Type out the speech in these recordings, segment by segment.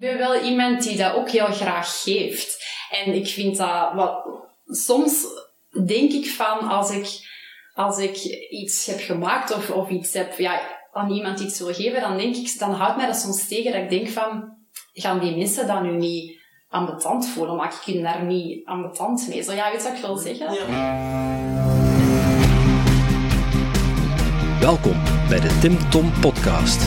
Ik ben wel iemand die dat ook heel graag geeft. En ik vind dat... Wat, soms denk ik van, als ik, als ik iets heb gemaakt of, of iets heb... Ja, aan iemand iets wil geven, dan denk ik... Dan houdt mij dat soms tegen dat ik denk van... Gaan die mensen dat nu niet ambetant voelen? Maak ik hun daar niet ambetant mee? Zo, ja, weet je wat ik wil zeggen? Welkom bij de Tim Tom Podcast.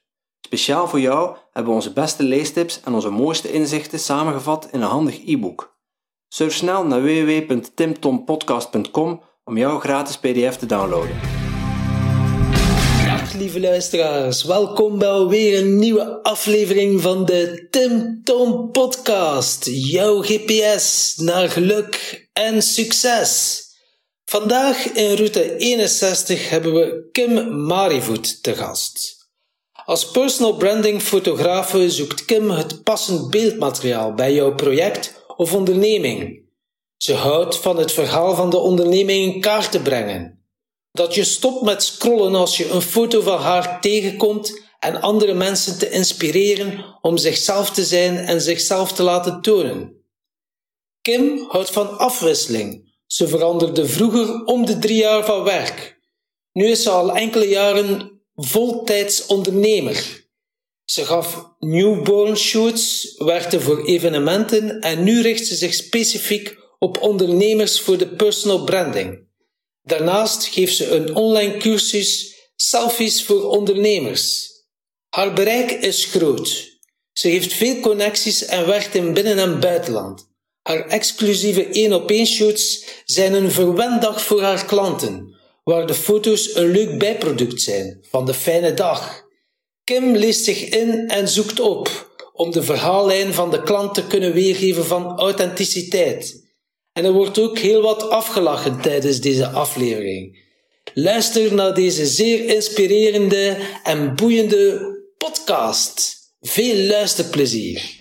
Speciaal voor jou hebben we onze beste leestips en onze mooiste inzichten samengevat in een handig e-book. Surf snel naar www.timtompodcast.com om jouw gratis pdf te downloaden. Dag lieve luisteraars, welkom bij alweer een nieuwe aflevering van de Tim Tom Podcast. Jouw GPS naar geluk en succes. Vandaag in route 61 hebben we Kim Marivoet te gast. Als personal branding fotografe zoekt Kim het passend beeldmateriaal bij jouw project of onderneming. Ze houdt van het verhaal van de onderneming in kaart te brengen. Dat je stopt met scrollen als je een foto van haar tegenkomt en andere mensen te inspireren om zichzelf te zijn en zichzelf te laten tonen. Kim houdt van afwisseling. Ze veranderde vroeger om de drie jaar van werk. Nu is ze al enkele jaren voltijds ondernemer. Ze gaf newborn shoots, werkte voor evenementen en nu richt ze zich specifiek op ondernemers voor de personal branding. Daarnaast geeft ze een online cursus Selfies voor ondernemers. Haar bereik is groot. Ze heeft veel connecties en werkt in binnen- en buitenland. Haar exclusieve één-op-één shoots zijn een verwend dag voor haar klanten waar de foto's een leuk bijproduct zijn van de fijne dag. Kim leest zich in en zoekt op om de verhaallijn van de klant te kunnen weergeven van authenticiteit. En er wordt ook heel wat afgelachen tijdens deze aflevering. Luister naar deze zeer inspirerende en boeiende podcast. Veel luisterplezier.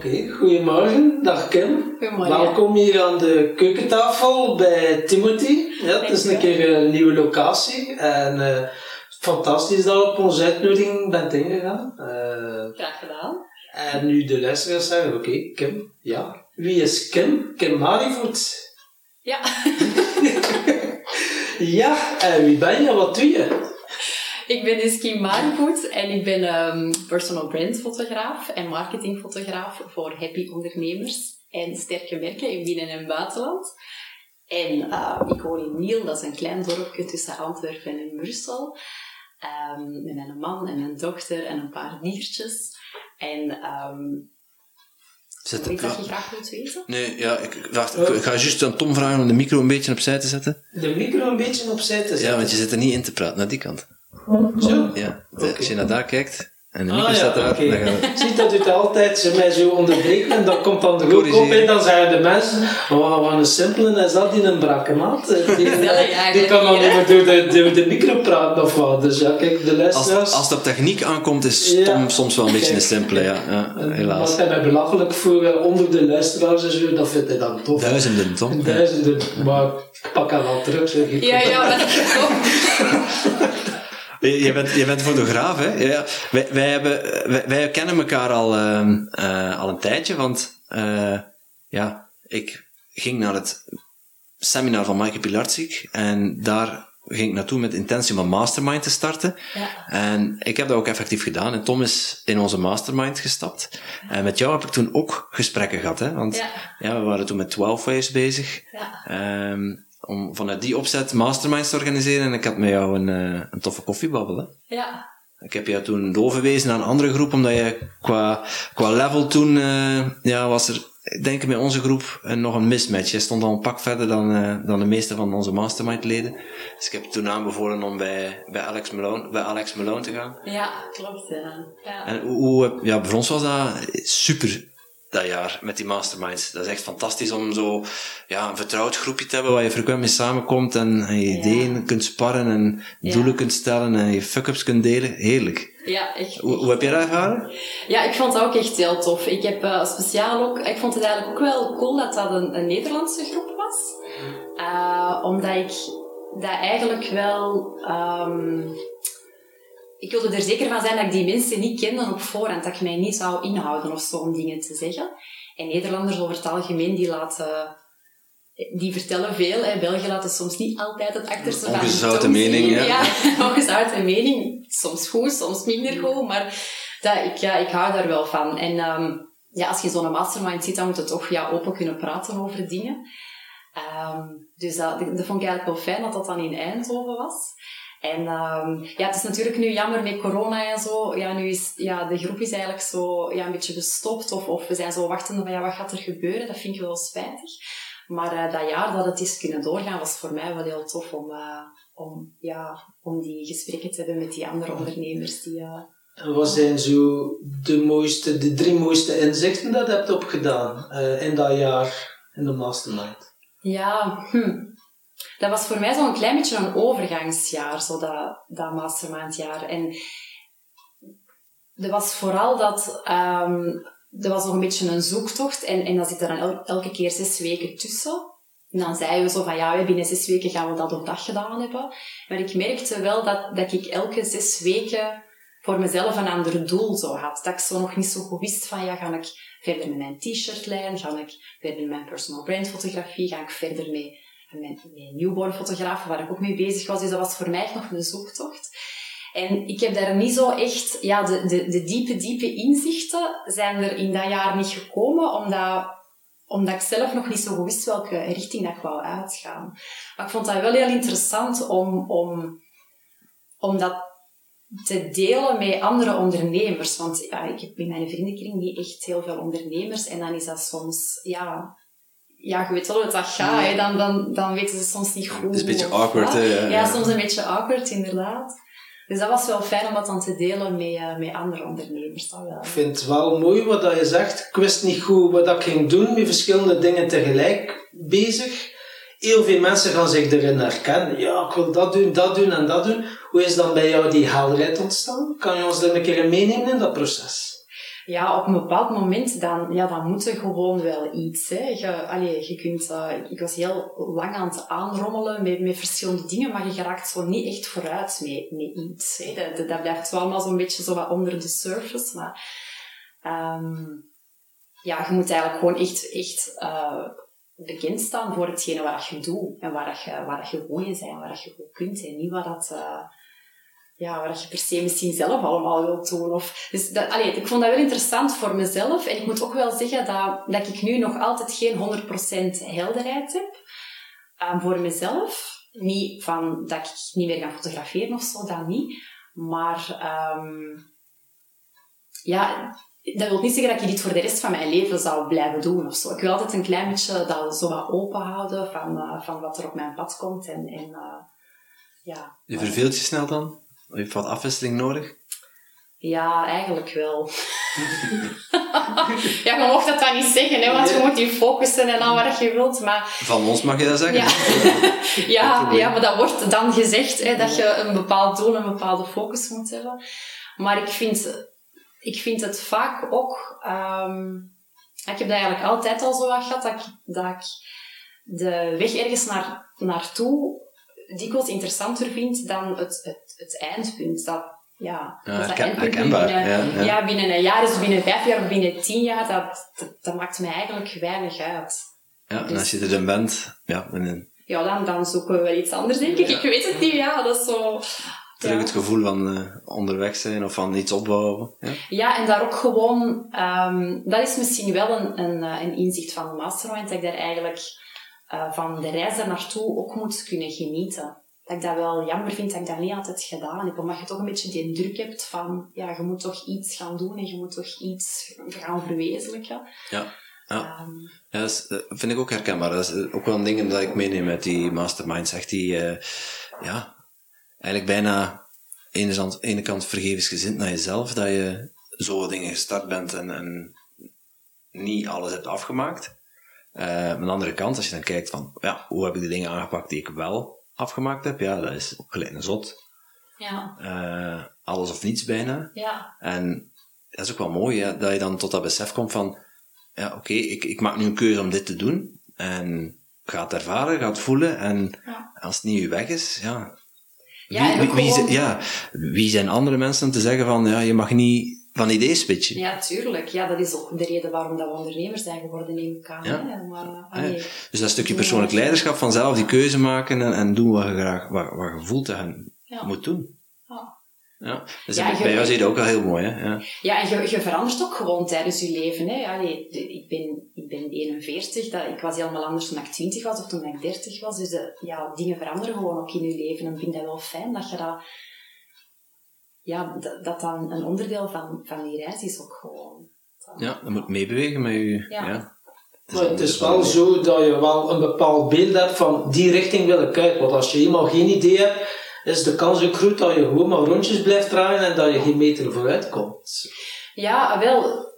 Oké, goedemorgen. Dag Kim. Goedemorgen. Welkom hier aan de keukentafel bij Timothy. Ja, het is een keer een nieuwe locatie. En eh, fantastisch dat je op onze uitnodiging bent ingegaan. Eh, Graag gedaan. en nu de luisteraars zeggen, oké, Kim, ja. Wie is Kim? Kim Marivoet. Ja. Ja, en wie ben je? Wat doe je? Ik ben dus Kim en ik ben ehm, personal brand fotograaf en marketingfotograaf voor happy ondernemers en sterke merken in binnen- en buitenland. En eh, ik woon in Niel, dat is een klein dorpje tussen Antwerpen en Brussel. Ehm, met mijn man en mijn dochter en een paar diertjes. En ehm Zet weet dat je graag wilt weten? Nee, ja, ik, wacht, ik, ik ga juist aan Tom vragen om de micro een beetje opzij te zetten. De micro een beetje opzij te zetten. Ja, want je zit er niet in te praten, naar die kant. Zo? Ja, als je naar daar kijkt en de micro Ah, staat ja, daar, oké. dan gaan we... Ziet dat doet altijd, ze mij zo onderbreken en dan komt dan de rook op en dan zeggen de mensen, oh, wat een simpele is dat die een brakke maat. Die, die, kan dan niet, meer door de, door de micro praten of wat. Dus ja, kijk, de luisteraars... Als, als het op techniek aankomt, is Ja. Tom soms wel een beetje een simpele, ja. ja En helaas. Wat hij mij belachelijk voor eh, onder de luisteraars en zo, dat vindt hij dan tof. Duizenden. Ja. Duizenden, maar ik pak hem wel terug, zeg ik. Ja, ja, dat is Je je bent, je bent fotograaf, hè? Ja, wij, wij, hebben, wij, wij kennen elkaar al, ehm, eh, al een tijdje, want eh, ja, ik ging naar het seminar van Maaike Pilarczyk en daar ging ik naartoe met intentie om een mastermind te starten. Ja. En ik heb dat ook effectief gedaan. En Tom is in onze mastermind gestapt. En met jou heb ik toen ook gesprekken gehad, hè? Want Ja. ja, we waren toen met 12 Waves bezig. Ja. Ehm, om vanuit die opzet masterminds te organiseren. En ik had met jou een, eh, een toffe koffiebabbel, hè? Ja. Ik heb jou toen doorverwezen naar een andere groep, omdat je qua, qua level toen, eh, ja, was er, ik denk met onze groep eh, nog een mismatch. Je stond al een pak verder dan, eh, dan de meeste van onze mastermind-leden. Dus ik heb toen aanbevolen om bij, bij, Alex Malone, bij Alex Malone te gaan. Ja, klopt. Ja. Ja. En hoe, hoe, ja, voor ons was dat super dat jaar met die masterminds. Dat is echt fantastisch om zo ja, een vertrouwd groepje te hebben waar je frequent mee samenkomt en, en je Ja. ideeën kunt sparren en Ja. doelen kunt stellen en je fuck-ups kunt delen. Heerlijk. Ja, echt. Hoe, hoe heb je dat ervaren? Ja, ik vond dat ook echt heel tof. Ik heb eh, speciaal ook, ik vond het eigenlijk ook wel cool dat dat een, een Nederlandse groep was. Eh, omdat ik dat eigenlijk wel, ehm, ik wilde er zeker van zijn dat ik die mensen niet kende op voorhand, dat ik mij niet zou inhouden of zo om dingen te zeggen. En Nederlanders over het algemeen, die laten, die vertellen veel. Hè. België laat het soms niet altijd het achterste van Ongezouten mening, zien. ja. Ongezouten mening. Soms goed, soms minder goed, maar dat, ik, ja, ik hou daar wel van. En ehm, ja, als je zo'n mastermind zit, dan moet je toch ja, open kunnen praten over dingen. Ehm, dus dat, dat vond ik eigenlijk wel fijn dat dat dan in Eindhoven was. En ehm, ja, het is natuurlijk nu jammer met corona en zo. Ja, nu is ja, de groep is eigenlijk zo ja, een beetje gestopt. Of, of we zijn zo wachtende van ja, wat gaat er gebeuren? Dat vind ik wel spijtig. Maar eh, dat jaar dat het is kunnen doorgaan, was voor mij wel heel tof om, eh, om, ja, om die gesprekken te hebben met die andere ondernemers. Die, eh, En wat zijn zo de, mooiste, de drie mooiste inzichten dat je hebt opgedaan in dat jaar in de mastermind? Ja, hm. Dat was voor mij zo'n klein beetje een overgangsjaar, zo dat, dat mastermindjaar. En er was vooral dat, ehm er was nog een beetje een zoektocht en, en dan zit er dan el- elke keer zes weken tussen. En dan zeiden we zo van, ja, binnen zes weken gaan we dat of dat gedaan hebben. Maar ik merkte wel dat, dat ik elke zes weken voor mezelf een ander doel zo had. Dat ik zo nog niet zo goed wist van, ja, ga ik verder met mijn t-shirtlijn? Ga ik verder met mijn personal brand fotografie? Ga ik verder met met newborn fotografen, waar ik ook mee bezig was. Dus dat was voor mij nog een zoektocht. En ik heb daar niet zo echt, ja, de, de, de diepe, diepe inzichten zijn er in dat jaar niet gekomen, omdat, omdat ik zelf nog niet zo goed wist welke richting dat ik wou uitgaan. Maar ik vond dat wel heel interessant om, om, om dat te delen met andere ondernemers. Want ja, ik heb in mijn vriendenkring niet echt heel veel ondernemers. En dan is dat soms, ja, ja je weet wel hoe het dat gaat. Hè. Dan, dan, dan weten ze soms niet goed. Het is een beetje awkward, hè, ja, soms een beetje awkward, inderdaad. Dus dat was wel fijn om dat dan te delen met, eh, met andere ondernemers. Dat wel. Ik vind het wel mooi wat dat je zegt. Ik wist niet goed wat ik ging doen, met verschillende dingen tegelijk bezig. Heel veel mensen gaan zich erin herkennen. Ja, ik wil dat doen, dat doen en dat doen. Hoe is dan bij jou die helderheid ontstaan? Kan je ons er een keer meenemen in dat proces? Ja, op een bepaald moment dan, ja, dan moet er gewoon wel iets. Hè. Je, allee, je kunt, eh, ik was heel lang aan het aanrommelen met, met verschillende dingen, maar je geraakt zo niet echt vooruit met, met iets. Hè. Dat, dat, blijft wel allemaal zo'n beetje zo wat onder de surface. Maar ehm, ja, je moet eigenlijk gewoon echt, echt eh, bekend staan voor hetgene wat je doet en waar, je, waar je goed in bent, waar je goed kunt. En niet wat dat... eh, ja, waar je per se misschien zelf allemaal wilt doen. Of, dus dat, ik vond dat wel interessant voor mezelf. En ik moet ook wel zeggen dat, dat ik nu nog altijd geen 100% helderheid heb eh, voor mezelf. Niet van dat ik niet meer ga fotograferen of zo, dat niet. Maar ehm, ja, dat wil niet zeggen dat ik dit voor de rest van mijn leven zou blijven doen of zo. Ik wil altijd een klein beetje dat zo wat open houden van, eh, van wat er op mijn pad komt. En, en eh, ja, Je verveelt je snel dan? Hebt wat afwisseling nodig? Ja, eigenlijk wel. ja, je mocht dat dan niet zeggen, hè, want je moet je focussen en al wat je wilt. Maar Van ons mag je dat zeggen. ja, ja, ja, maar dat wordt dan gezegd, hè, dat je een bepaald doel, een bepaalde focus moet hebben. Maar ik vind, ik vind het vaak ook... ehm, ik heb dat eigenlijk altijd al zo wat gehad, dat ik, dat ik de weg ergens naar, naartoe dikwijls interessanter vind dan het, het, het eindpunt. Dat, ja, Ja, dat herken- eindpunt herkenbaar, binnen, ja, binnen een jaar, dus binnen vijf jaar of binnen tien jaar, dat, dat, dat maakt mij eigenlijk weinig uit. Ja, en als je er dan bent, ja, dan Ja, dan, dan zoeken we wel iets anders, denk ik. Ik weet het niet, ja, dat is zo... terug het gevoel van eh, onderweg zijn of van iets opbouwen. Ja? Ja, en daar ook gewoon... ehm, dat is misschien wel een, een, eh, een inzicht van de mastermind, dat ik daar eigenlijk eh, van de reis er naartoe ook moet kunnen genieten. Dat ik dat wel jammer vind dat ik dat niet altijd gedaan heb, omdat je toch een beetje die druk hebt van, ja, je moet toch iets gaan doen en je moet toch iets gaan verwezenlijken. Ja. Ja. Ehm, Ja, dat is, eh, vind ik ook herkenbaar. Dat is eh, ook wel een ding dat ik meeneem met die masterminds. Echt die, eh, ja, eigenlijk bijna ene, aan de ene kant vergevensgezind naar jezelf, dat je zo dingen gestart bent en, en niet alles hebt afgemaakt. Uh, aan de andere kant, als je dan kijkt van, ja, hoe heb ik de dingen aangepakt die ik wel afgemaakt heb? Ja, dat is gelijk een zot. Ja. Uh, alles of niets bijna. Ja. En dat is ook wel mooi, hè, dat je dan tot dat besef komt van, ja, oké, ik, ik maak nu een keuze om dit te doen. En ga het ervaren, ga het voelen. En Ja. als het niet je weg is, ja. Ja, wie, ook wie, wie gewoon- ja, wie zijn andere mensen om te zeggen van, ja, je mag niet van ideeën switchen? Ja, tuurlijk. Ja, dat is ook de reden waarom dat we ondernemers zijn geworden, neem ik aan. Ja. Ja. allee, Dus dat stukje persoonlijk leiderschap, van zelf die keuze maken en, en doen wat je graag, wat, wat je voelt dat je Ja. moet doen. Ja. Ja. Dus Ja, bij jou zie je dat ook al heel mooi, hè? Ja. Ja, en je, je verandert ook gewoon tijdens je leven. Hè? Allee, de- ik, ben, ik ben 41, dat, ik was helemaal anders toen ik 20 was of toen ik 30 was. Dus de, ja, dingen veranderen gewoon ook in je leven. En ik vind dat wel fijn dat je dat... Ja, dat, dat dan een onderdeel van, van die reis is ook gewoon. ja, dat moet meebewegen met je. Ja. Ja. Maar het is wel zo dat je wel een bepaald beeld hebt van die richting wil ik uit. Want als je eenmaal geen idee hebt, is de kans ook groot dat je gewoon maar rondjes blijft draaien en dat je geen meter vooruit komt. Ja, wel,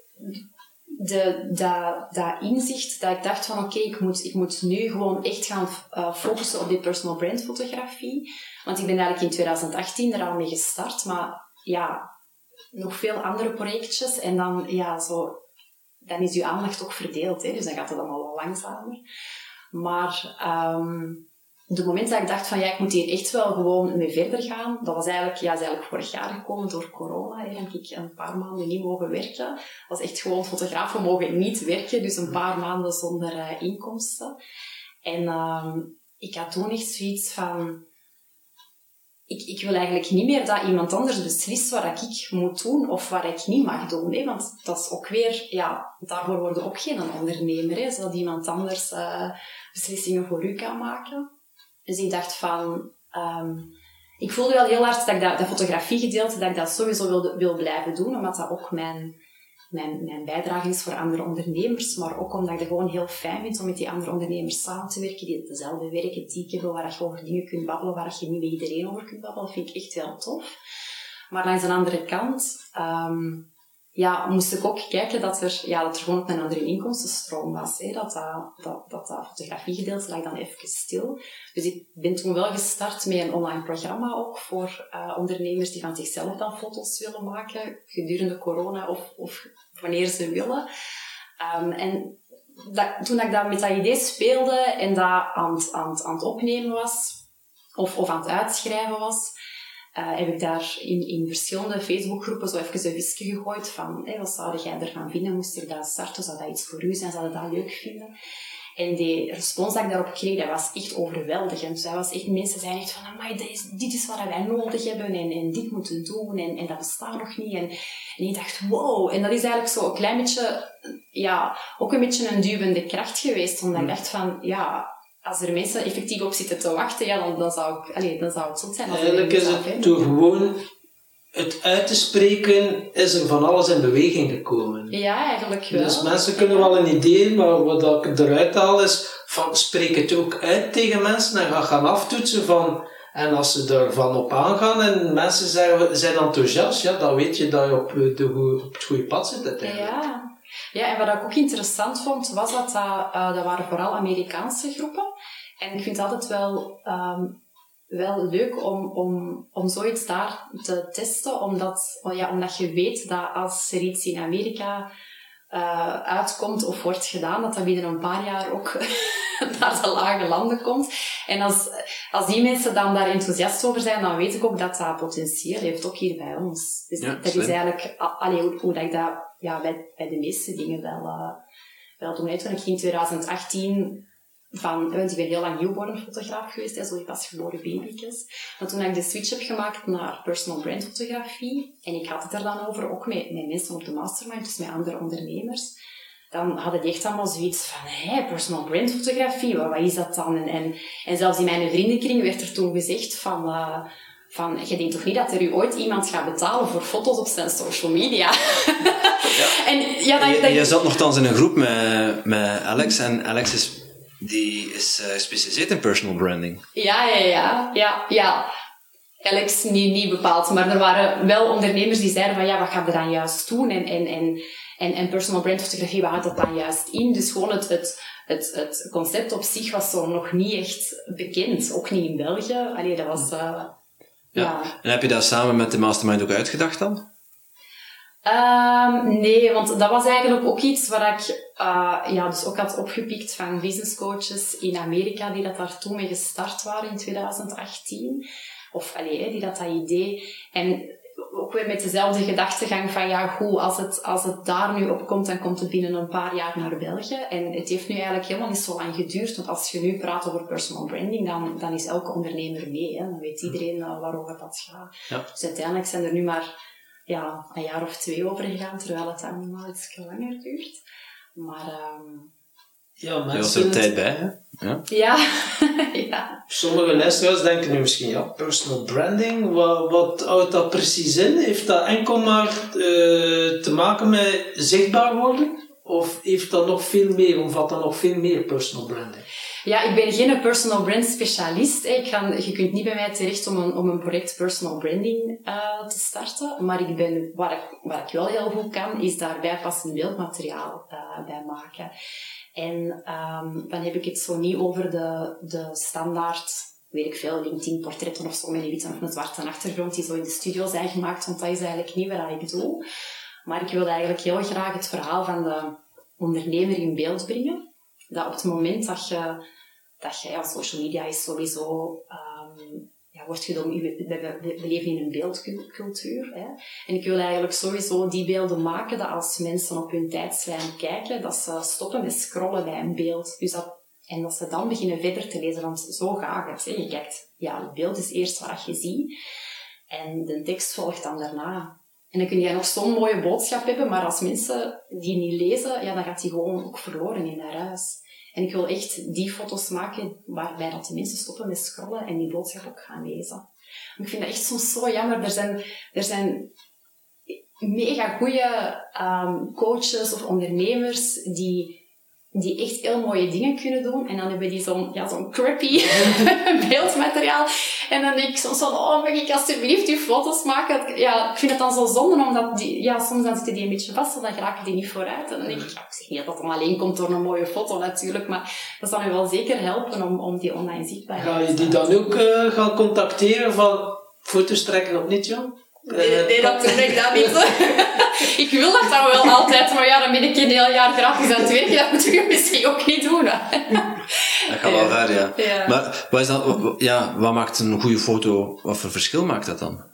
de, dat, dat inzicht dat ik dacht van oké, ik, moet, ik moet nu gewoon echt gaan eh, focussen op die personal brand fotografie. Want ik ben eigenlijk in 2018 er al mee gestart, maar ja, nog veel andere projectjes en dan, ja, zo, dan is je aandacht ook verdeeld, hè, dus dan gaat het allemaal wel langzamer. Maar ehm de moment dat ik dacht van ja, ik moet hier echt wel gewoon mee verder gaan, dat was eigenlijk, ja, is eigenlijk vorig jaar gekomen door corona. Hè, heb ik een paar maanden niet mogen werken. Was echt gewoon fotografen mogen niet werken, dus een paar maanden zonder eh, inkomsten. En ehm, ik had toen echt zoiets van, ik, ik wil eigenlijk niet meer dat iemand anders beslist wat ik moet doen of wat ik niet mag doen. Hè? Want dat is ook weer, ja, daarvoor word je ook geen ondernemer. Hè? Zodat iemand anders eh, beslissingen voor u kan maken. Dus ik dacht van, ehm, ik voelde wel heel hard dat ik dat, dat fotografiegedeelte, dat ik dat sowieso wil, wil blijven doen, omdat dat ook mijn, mijn, bijdrage is voor andere ondernemers, maar ook omdat ik het gewoon heel fijn vind om met die andere ondernemers samen te werken, die dezelfde werkethiek hebben, waar je over dingen kunt babbelen, waar je niet met iedereen over kunt babbelen. Vind ik echt heel tof. Maar langs de andere kant, ehm, ja, moest ik ook kijken dat er, ja, dat er gewoon een andere inkomstenstroom was. Hè. Dat, dat, dat, dat, dat fotografiegedeelte lag dan even stil. Dus ik ben toen wel gestart met een online programma ook voor eh, ondernemers die van zichzelf dan foto's willen maken gedurende corona of, of wanneer ze willen. Ehm, en dat, toen ik dat met dat idee speelde en dat aan, het- aan, aan het opnemen was, of, of aan het uitschrijven was, eh, heb ik daar in, in verschillende Facebookgroepen zo even een gegooid van wat zou jij ervan vinden? Moest ik dat starten? Zou dat iets voor u zijn? Zou je dat leuk vinden? En die respons dat ik daarop kreeg, dat was echt overweldigend. Dat was echt, mensen zeiden echt van, amai, dit is, dit is wat wij nodig hebben en, en dit moeten doen en, en dat bestaat nog niet. En, en ik dacht, wow. En dat is eigenlijk zo een klein beetje, ja, ook een beetje een duwende kracht geweest. Omdat ik dacht van, ja, als er mensen effectief op zitten te wachten, ja, dan, dan, zou, ik, allee, dan zou het zot zijn. Eigenlijk is het door gewoon het uit te spreken, is er van alles in beweging gekomen. Ja, eigenlijk wel. Dus mensen kunnen wel een idee, maar wat ik eruit haal is van spreek het ook uit tegen mensen en ga gaan aftoetsen van en als ze ervan op aangaan en mensen zijn enthousiast, ja, dan weet je dat je op, de, goe- op het goede pad zit uiteindelijk. Ja. ja, en wat ik ook interessant vond, was dat dat, eh, dat waren vooral Amerikaanse groepen. En ik vind het altijd wel, ehm, wel leuk om, om, om zoiets daar te testen, omdat, oh ja, omdat je weet dat als er iets in Amerika eh, uitkomt of wordt gedaan, dat dat binnen een paar jaar ook naar de lage landen komt. En als, als die mensen dan daar enthousiast over zijn, dan weet ik ook dat dat potentieel heeft, ook hier bij ons. Dus Ja, dat slim. is eigenlijk allee, hoe, hoe dat ik dat ja, bij, bij de meeste dingen wel, eh, wel doe. Toen ik in 2018 van, want ik ben heel lang newborn-fotograaf geweest, hè, zo die pasgeboren baby's. Maar toen ik de switch heb gemaakt naar personal brand fotografie, en ik had het er dan over, ook met, met mensen op de mastermind, dus met andere ondernemers, dan hadden die echt allemaal zoiets van, hé, personal brand fotografie, wat, wat is dat dan? En, en, en zelfs in mijn vriendenkring werd er toen gezegd van, eh, van, je denkt toch niet dat er u ooit iemand gaat betalen voor foto's op zijn social media? En ja, dat, Je, je zat nogthans in een groep met, met Alex en Alex is, die is eh, gespecialiseerd in personal branding. Ja, ja, ja, ja, ja. Alex niet, niet bepaald, maar er waren wel ondernemers die zeiden van ja, wat ga je dan juist doen? En, en, en, En, en personal brand fotografie, waar houdt dat dan juist in? Dus gewoon het, het, het, het concept op zich was zo nog niet echt bekend. Ook niet in België. Allee, dat was... Uh, ja. En heb je dat samen met de mastermind ook uitgedacht dan? Um, nee, want dat was eigenlijk ook iets waar ik uh, ja, dus ook had opgepikt van business coaches in Amerika die dat daar toen mee gestart waren in 2018. Of allee, die dat dat idee. En ook weer met dezelfde gedachtegang van ja, goed, als het, als het daar nu op komt, dan komt het binnen een paar jaar naar België. En het heeft nu eigenlijk helemaal niet zo lang geduurd, want als je nu praat over personal branding, dan, dan is elke ondernemer mee. Hè. Dan weet iedereen uh, waarover dat gaat. Ja. Dus uiteindelijk zijn er nu maar ja, een jaar of twee over gegaan, terwijl het dan normaal iets langer duurt. Maar... Um, ja, mensen... Je er tijd bij, hè? Ja. Ja. ja. Sommige luisteraars denken nu misschien, ja, personal branding, wat, wat houdt dat precies in? Heeft dat enkel maar uh, te maken met zichtbaar worden? Of heeft dat nog veel meer, omvat dat nog veel meer personal branding? Ja, ik ben geen personal brand specialist. Ik ga, je kunt niet bij mij terecht om een, om een project personal branding uh, te starten. Maar ik ben, waar, ik, waar ik wel heel goed kan, is daarbij passend beeldmateriaal uh, bij maken. En um, dan heb ik het zo niet over de, de standaard weet ik veel, LinkedIn-portretten of zo met een witte of een zwarte achtergrond die zo in de studio zijn gemaakt, want dat is eigenlijk niet wat ik doe. Maar ik wil eigenlijk heel graag het verhaal van de ondernemer in beeld brengen dat op het moment dat je, dat je ja, social media is sowieso, um, ja, wordt we, we, we, leven in een beeldcultuur. Hè? En ik wil eigenlijk sowieso die beelden maken dat als mensen op hun tijdslijn kijken, dat ze stoppen met scrollen bij een beeld. Dus dat, en dat ze dan beginnen verder te lezen, want zo gaat het. Hè? Je kijkt, ja, het beeld is eerst wat je ziet. En de tekst volgt dan daarna. En dan kun je nog zo'n mooie boodschap hebben, maar als mensen die niet lezen, ja, dan gaat die gewoon ook verloren in haar huis. En ik wil echt die foto's maken waarbij dat de mensen stoppen met scrollen en die boodschap ook gaan lezen. Ik vind dat echt soms zo jammer. Er zijn, er zijn mega goede um, coaches of ondernemers die die echt heel mooie dingen kunnen doen. En dan hebben die zo'n ja, zo'n crappy beeldmateriaal. En dan denk ik soms van, oh, mag ik alsjeblieft die foto's maken? Ja, ik vind het dan zo zonde, omdat die, ja, soms dan zitten die een beetje vast en dan raken die niet vooruit. En dan denk ik, ja, ik zeg niet dat dat dan alleen komt door een mooie foto natuurlijk, maar dat zal me wel zeker helpen om, om die online zichtbaarheid te Ga je die dan ook uh, gaan contacteren van foto's trekken op niet, Jan? Nee, nee, dat doe ik dat niet. ik wil dat dan wel altijd, maar ja, dan ben ik een heel jaar gratis aan het werken. Dat moet je misschien ook niet doen. Hè. Dat gaat wel ver, ja. ja. Maar wat, is ja, wat maakt een goede foto, wat voor verschil maakt dat dan?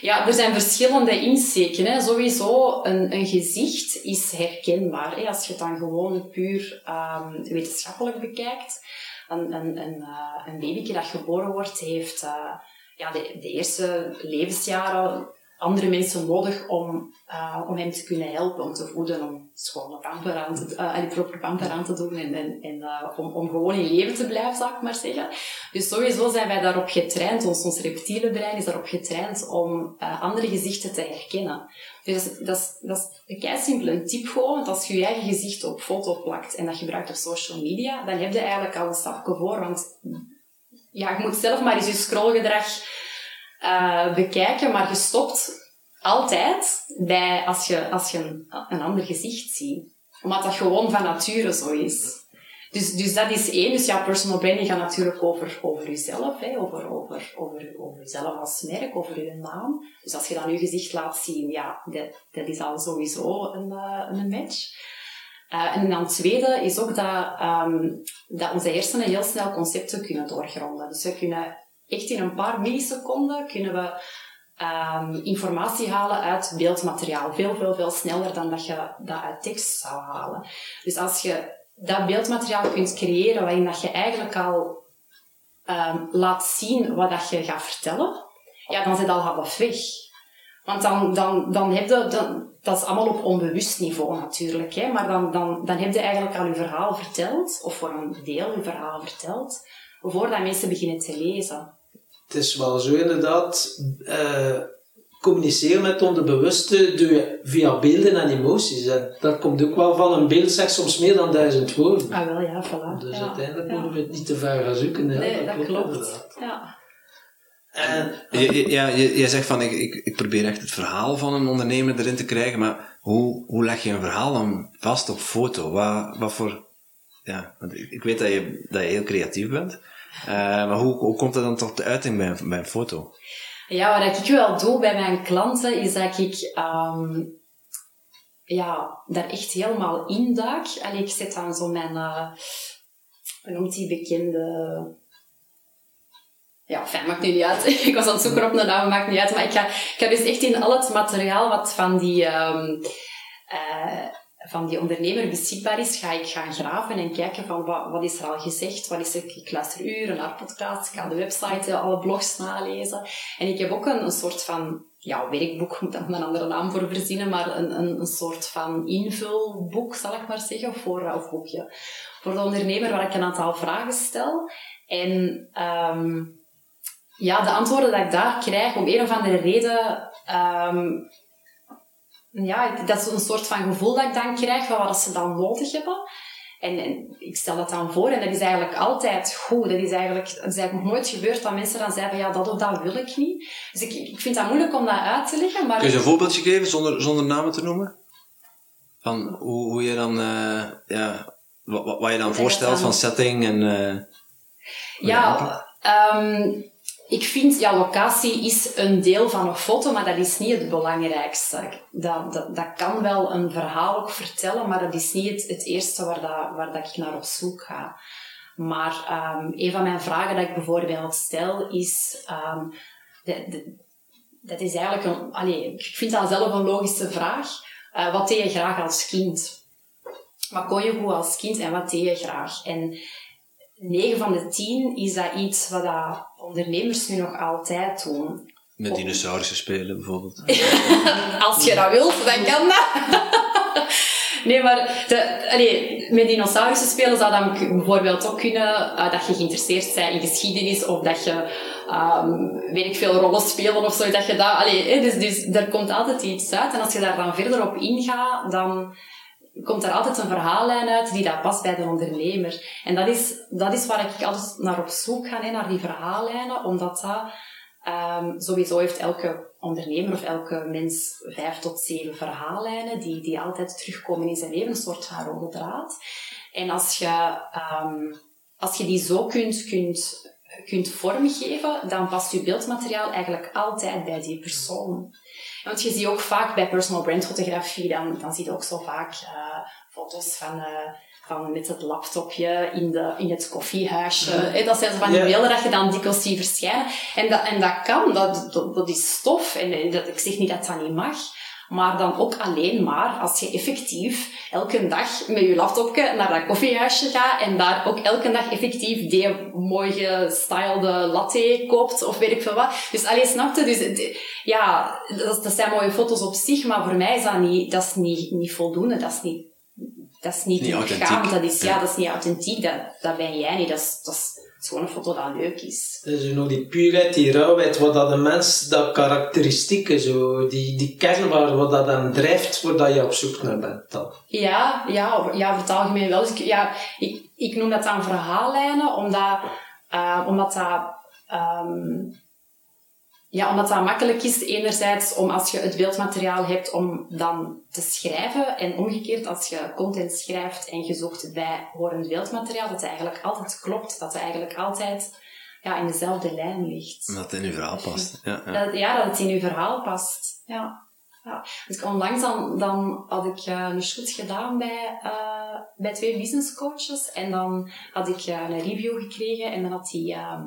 Ja, er zijn verschillende insteken. Hè. Sowieso, een, een gezicht is herkenbaar. Hè. Als je het dan gewoon puur um, wetenschappelijk bekijkt. Een, een, een, uh, een babyke dat geboren wordt, heeft... Uh, ja, de, de eerste levensjaren andere mensen nodig om, uh, om hem te kunnen helpen, om te voeden, om schone pamper aan te, uh, die proper aan te doen en, en, en uh, om, om gewoon in leven te blijven, zou ik maar zeggen. Dus sowieso zijn wij daarop getraind, ons, ons reptiele brein is daarop getraind om andere gezichten te herkennen. Dus dat is, dat is een kei simpel een tip gewoon, want als je je eigen gezicht op foto plakt en dat gebruikt op social media, dan heb je eigenlijk al een stapje voor, want ja, je moet zelf maar eens je scrollgedrag bekijken, maar je stopt altijd bij als je, als je een, ander gezicht ziet. Omdat dat gewoon van nature zo is. Dus, dus dat is één. Dus ja, personal branding gaat natuurlijk over, over jezelf, hè, over, over, over, over jezelf als merk, over je naam. Dus als je dan je gezicht laat zien, ja, dat, dat is al sowieso een, uh, een match. Uh, en dan tweede is ook dat, um, dat onze hersenen heel snel concepten kunnen doorgronden. Dus we kunnen echt in een paar milliseconden kunnen we um, informatie halen uit beeldmateriaal. Veel, veel, veel sneller dan dat je dat uit tekst zou halen. Dus als je dat beeldmateriaal kunt creëren waarin dat je eigenlijk al um, laat zien wat dat je gaat vertellen, ja, dan zit al half weg. Want dan, dan, dan heb je, dan, dat is allemaal op onbewust niveau natuurlijk, hè, maar dan, dan, dan heb je eigenlijk al je verhaal verteld, of voor een deel je verhaal verteld, voordat mensen beginnen te lezen. Het is wel zo inderdaad, uh, communiceren met onderbewuste doe je via beelden en emoties. En dat komt ook wel van een beeld, zegt soms meer dan duizend woorden. Ah wel, ja, voilà. Dus uiteindelijk moeten we het niet te ver gaan zoeken. Nee, dat, klopt. Ja. En, ja, je, jij zegt van ik, ik, ik probeer echt het verhaal van een ondernemer erin te krijgen, maar hoe, hoe leg je een verhaal dan vast op foto? Wat, wat voor... Ja, want ik, ik weet dat je, dat je heel creatief bent. Eh, maar hoe, hoe komt dat dan tot de uiting bij, bij foto? Ja, wat ik wel doe bij mijn klanten, is dat ik ehm, ja, daar echt helemaal in duik. Allee, ik zet dan zo mijn, eh hoe noemt die bekende... Ja, fijn, maakt nu niet uit. ik was aan het zoeken op een naam, maakt niet uit. Maar ik ga, ik ga dus echt in al het materiaal wat van die, ehm, eh, van die ondernemer beschikbaar is, ga ik gaan graven en kijken van wat, wat is er al gezegd, wat is er, ik luister uren naar podcasts, ik ga de website, eh, alle blogs nalezen. En ik heb ook een, soort van, ja, werkboek, moet daar een andere naam voor verzinnen, maar een, een, een soort van invulboek, zal ik maar zeggen, voor, eh, of boekje, voor de ondernemer waar ik een aantal vragen stel. En ehm, ja, de antwoorden dat ik daar krijg, om een of andere reden, ehm, ja, dat is een soort van gevoel dat ik dan krijg van wat ze dan nodig hebben. En, en ik stel dat dan voor en dat is eigenlijk altijd goed. Dat is eigenlijk, het is eigenlijk nog nooit gebeurd dat mensen dan zeggen van ja, dat of dat wil ik niet. Dus ik, ik vind dat moeilijk om dat uit te leggen, maar... Kun je een voorbeeldje geven zonder, zonder namen te noemen? Van hoe, hoe je dan, eh, ja, wat, wat je dan voorstelt dan- van setting en... eh, Ja, ehm, ik vind, ja, locatie is een deel van een foto, maar dat is niet het belangrijkste. Dat, dat, dat kan wel een verhaal ook vertellen, maar dat is niet het, het eerste waar, dat, waar dat ik naar op zoek ga. Maar ehm, een van mijn vragen dat ik bijvoorbeeld stel is... ehm, de, dat is eigenlijk een... Allee, ik vind dat zelf een logische vraag. Eh, wat deed je graag als kind? Wat kon je goed als kind en wat deed je graag? En 9 van de 10 is dat iets wat dat ondernemers nu nog altijd doen. met dinosaurussen spelen bijvoorbeeld. Als je dat wilt, dan kan dat. Nee, maar de, allee, met dinosaurussen spelen zou dan bijvoorbeeld ook kunnen eh, dat je geïnteresseerd bent in geschiedenis of dat je, ehm, weet ik veel, rollen spelen of zo. Dat je dat, allee, dus, dus er komt altijd iets uit. En als je daar dan verder op ingaat, dan komt er altijd een verhaallijn uit die dat past bij de ondernemer. En dat is, dat is waar ik altijd naar op zoek ga, hè, naar die verhaallijnen, omdat dat Ehm, sowieso heeft elke ondernemer of elke mens vijf tot zeven verhaallijnen die, die altijd terugkomen in zijn leven, een soort van rode draad. En als je, ehm, als je die zo kunt, kunt, kunt vormgeven, dan past je beeldmateriaal eigenlijk altijd bij die persoon. Want je ziet ook vaak bij personal brand fotografie, dan, dan zie je ook zo vaak eh, foto's van, eh, van met het laptopje in, de, in het koffiehuisje. Hè, Dat zijn zo van die Ja. beelden dat je dan dikwijls ziet verschijnen. En dat, en dat kan, dat, dat, dat is stof. En eh, dat, ik zeg niet dat dat niet mag. Maar dan ook alleen maar als je effectief elke dag met je laptopje naar dat koffiehuisje gaat en daar ook elke dag effectief die mooi gestylede latte koopt of weet ik veel wat. Dus alleen snapte, dus ja, dat, dat zijn mooie foto's op zich, maar voor mij is dat niet, dat is niet, niet voldoende. Dat is niet, dat is niet, Niet authentiek. Dat is, ja, Ja. dat is niet authentiek. Dat, dat ben jij niet. Dat is, dat is, het is gewoon een foto dat leuk is. Dus je nog die puurheid, die rauwheid, wat dat de mens, dat karakteristieke, zo, die, die kern waar wat dat aan drijft, waar dat je op zoek naar bent dan. Ja, ja, ja, over het algemeen wel. Dus ik, ja, ik, ik noem dat dan verhaallijnen, omdat, eh, omdat dat... ehm, ja, omdat dat makkelijk is, enerzijds om als je het beeldmateriaal hebt om dan te schrijven en omgekeerd als je content schrijft en je zoekt bij horend beeldmateriaal, dat het eigenlijk altijd klopt, dat het eigenlijk altijd ja, in dezelfde lijn ligt. Omdat het in je verhaal past. Ja, ja. Dat, ja, dat het in uw verhaal past. Ja. ja. Dus onlangs dan, dan had ik eh, een shoot gedaan bij, eh, bij twee business coaches. En dan had ik eh, een review gekregen. En dan had die, eh,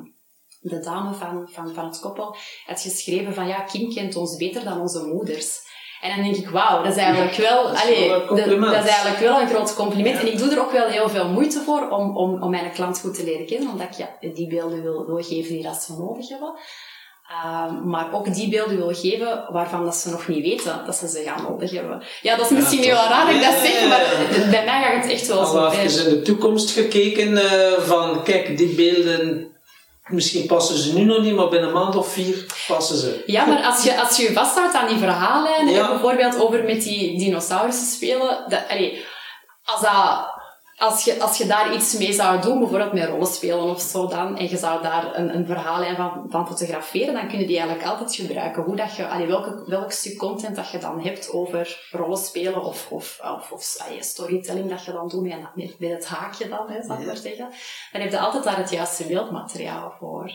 de dame van, van, van het koppel had geschreven van ja, Kim kent ons beter dan onze moeders. En dan denk ik, wauw, dat is eigenlijk wel, Dat is allee, wel dat is eigenlijk wel een groot compliment. Ja. En ik doe er ook wel heel veel moeite voor om, om, om mijn klant goed te leren kennen, omdat ik ja, die beelden wil, wil geven die dat ze nodig hebben. Ehm, maar ook die beelden wil geven waarvan dat ze nog niet weten dat ze ze gaan nodig hebben. Ja, dat is Ja, misschien toch. heel raar dat ik dat Ja, zeg, ja, maar ja. bij mij gaat het echt wel zo Al ver. even in de toekomst gekeken eh, van, kijk, die beelden, misschien passen ze nu nog niet, maar binnen een maand of vier passen ze. Ja, maar als je als je, vasthoudt aan die verhaallijnen, Ja. en bijvoorbeeld over met die dinosaurussen spelen, dat, allee, als dat... als je, als je daar iets mee zou doen, bijvoorbeeld met rollen spelen of zo dan, en je zou daar een, een verhaallijn van, van fotograferen, dan kun je die eigenlijk altijd gebruiken. Hoe dat je, allee, welke, welk stuk content dat je dan hebt over rollen spelen of, of, of, of allee, storytelling dat je dan doet met, met, met het haakje dan, hè, zal ik maar zeggen. Dan heb je altijd daar het juiste beeldmateriaal voor.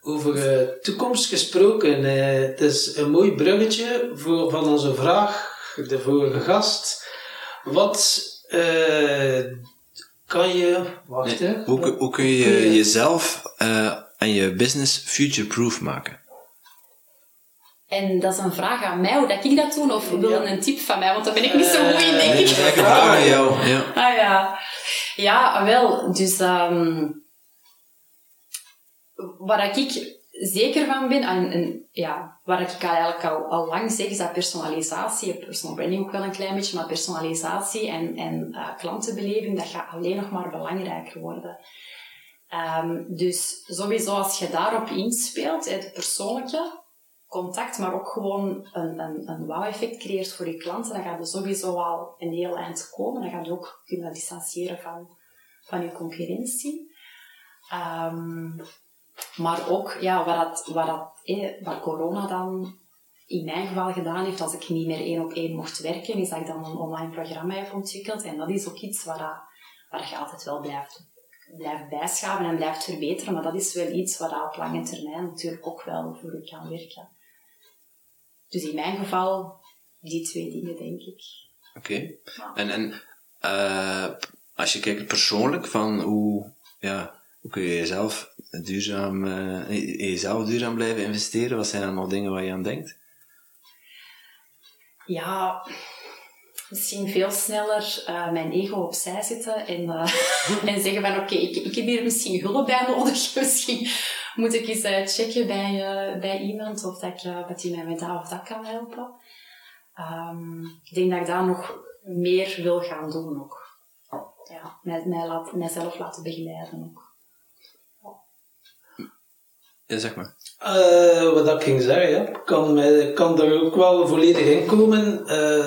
Over uh, toekomst gesproken, uh, het is een mooi bruggetje voor, van onze vraag, de vorige gast. Wat uh, kan je. Wacht nee, hoe, hoe, kun je jezelf en je business future-proof maken? En dat is een vraag aan mij, hoe dat ik dat doe, of wil een tip van mij, want daar ben ik niet zo goed in, denk ik. Nee, een vraag aan jou. Ja. Ah ja. Ja, wel, dus um, waar ik zeker van ben, en, en ja, waar ik eigenlijk al, al lang zeg, is dat personalisatie, personal branding ook wel een klein beetje, maar personalisatie en, en uh, klantenbeleving, dat gaat alleen nog maar belangrijker worden. Um, dus sowieso als je daarop inspeelt, het persoonlijke contact, maar ook gewoon een, een, een wow-effect creëert voor je klanten, dan gaat je sowieso al een heel eind komen. Dan ga je ook kunnen distancieren van, van je concurrentie. Um, maar ook, ja, wat, dat, wat, dat, eh, wat corona dan in mijn geval gedaan heeft, als ik niet meer één op één mocht werken, is dat ik dan een online programma heb ontwikkeld. En dat is ook iets waar, waar je altijd wel blijft, blijft bijschaven en blijft verbeteren. Maar dat is wel iets waar op lange termijn natuurlijk ook wel voor kan werken. Dus in mijn geval, die twee dingen, denk ik. Oké. En, en uh, als je kijkt persoonlijk, van hoe, ja, hoe kun je jezelf duurzaam, uh, jezelf duurzaam blijven investeren? Wat zijn allemaal dingen waar je aan denkt? Ja, misschien veel sneller uh, mijn ego opzij zetten en, uh, en zeggen van oké, ik, ik heb hier misschien hulp bij nodig. misschien moet ik eens uh, checken bij, bij iemand of dat, ik, dat die mij met dat of dat kan helpen. Um, ik denk dat ik daar nog meer wil gaan doen ook. Ja, mij, mij laat, mijzelf laten begeleiden ook. Ja, zeg maar. Uh, wat ik ging zeggen, kan, mij, kan er ook wel volledig in komen. Uh,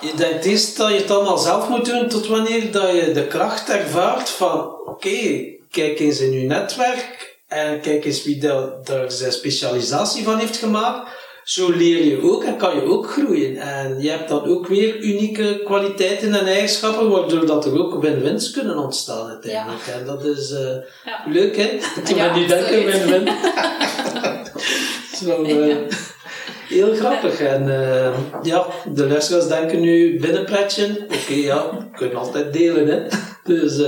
je denkt eerst dat je het allemaal zelf moet doen, tot wanneer dat je de kracht ervaart van, oké, kijk eens in je netwerk en kijk eens wie daar zijn specialisatie van heeft gemaakt zo leer je ook en kan je ook groeien. En je hebt dan ook weer unieke kwaliteiten en eigenschappen, waardoor dat er ook win-wins kunnen ontstaan uiteindelijk. Ja. En dat is uh, ja. leuk, hè? Toen ja, nu denken win-win. Zo, uh, heel grappig. En uh, ja, de luisteraars denken nu binnenpretje. Oké, okay, ja, we kunnen altijd delen, hè? Dus...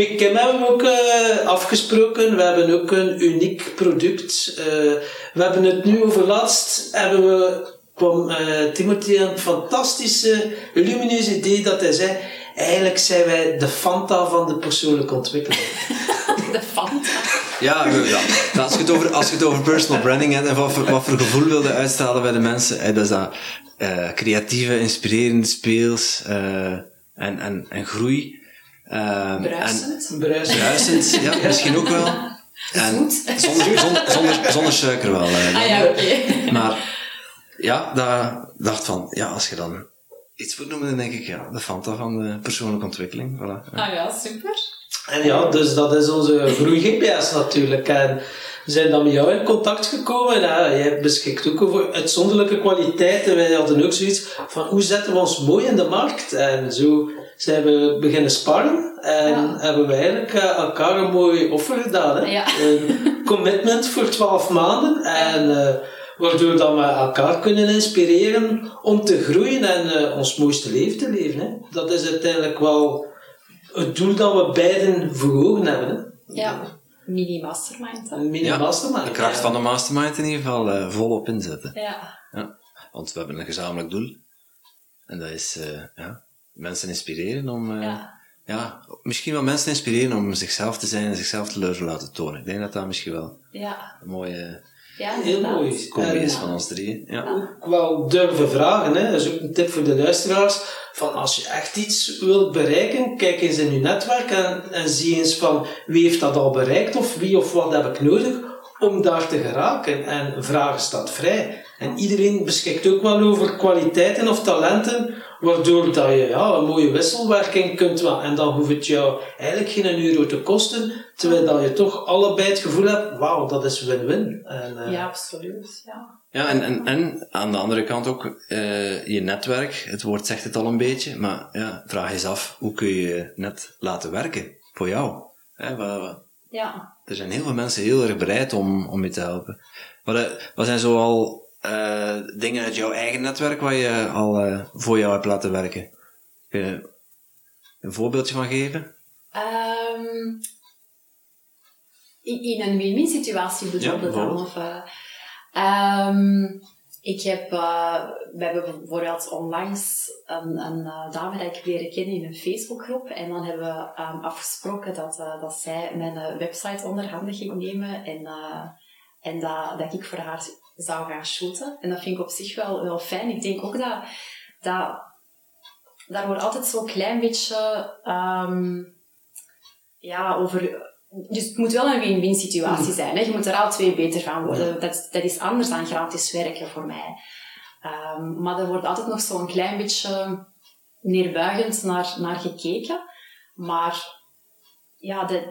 Met Kim hebben we ook uh, afgesproken. We hebben ook een uniek product. Uh, we hebben het nu over laatst. Hebben we, kwam uh, Timothy een fantastische, lumineuze idee dat hij zei. Eigenlijk zijn wij de Fanta van de persoonlijke ontwikkeling. de Fanta? Ja, ja. Als, je het over, als je het over personal branding hebt en wat voor, wat voor gevoel wilde uitstralen bij de mensen, hè, dat is dat creatieve, inspirerende speels en, en, en groei. Um, bruisend. En, bruisend, ja, misschien ook wel. En zonder, zonder, zonder, zonder, suiker wel. Uh, ah ja, oké. Okay. Maar ja, daar dacht van, ja, als je dan iets moet noemen, dan denk ik, ja, de Fanta van de persoonlijke ontwikkeling. Voilà. Ah ja, super. En ja, dus dat is onze groei-GPS natuurlijk. En we zijn dan met jou in contact gekomen. Ja, jij beschikt ook over uitzonderlijke kwaliteiten. Wij hadden ook zoiets van, hoe zetten we ons mooi in de markt? En zo zijn we beginnen sparren en hebben we eigenlijk uh, elkaar een mooi offer gedaan. Hè? Ja. Een commitment voor 12 maanden. En uh, waardoor dat we elkaar kunnen inspireren om te groeien en uh, ons mooiste leven te leven. Hè? Dat is uiteindelijk wel het doel dat we beiden voor ogen hebben. Hè? Ja. Een mini-mastermind. de kracht van de mastermind in ieder geval volop inzetten. Ja. ja. Want we hebben een gezamenlijk doel. En dat is ja, mensen inspireren om... Uh, ja. ja. misschien wel mensen inspireren om zichzelf te zijn en zichzelf te durven laten tonen. Ik denk dat dat misschien wel ja. een mooie... Ja, heel mooi. Combi is van ons drie. Ja. Ook wel durven vragen, hè. dat is ook een tip voor de luisteraars. Van als je echt iets wilt bereiken, kijk eens in je netwerk en, en zie eens van wie heeft dat al bereikt of wie of wat heb ik nodig om daar te geraken. En vragen staat vrij. En iedereen beschikt ook wel over kwaliteiten of talenten, waardoor dat je ja, een mooie wisselwerking kunt wel. En dan hoeft het jou eigenlijk geen euro te kosten, terwijl dat je toch allebei het gevoel hebt, wauw, dat is win-win. En, eh, Ja, absoluut. Ja. Ja, en, en, en aan de andere kant ook eh, je netwerk. Het woord zegt het al een beetje, maar ja, vraag eens af, hoe kun je je net laten werken voor jou? Hè, wat- wat- ja. er zijn heel veel mensen heel erg bereid om, om je te helpen. Wat, eh, wat zijn zoal eh dingen uit jouw eigen netwerk waar je al eh, voor jou hebt laten werken? Kun je een voorbeeldje van geven? Ehm, in, in een win-win situatie bedoel je dan? Of, eh, ehm, ik heb, we hebben bijvoorbeeld onlangs een, een dame die ik leren kennen in een Facebookgroep. En dan hebben we ehm, afgesproken dat, dat zij mijn website onder handen ging nemen. En, en dat, dat ik voor haar zou gaan shooten. En dat vind ik op zich wel, wel fijn. Ik denk ook dat, dat daar wordt altijd zo'n klein beetje ehm, ja, over. Dus het moet wel een win-win situatie zijn. Hè? Je moet er al twee beter van worden. Dat, dat is anders dan gratis werken voor mij. Ehm, maar er wordt altijd nog zo'n klein beetje neerbuigend naar, naar gekeken. Maar ja, dat,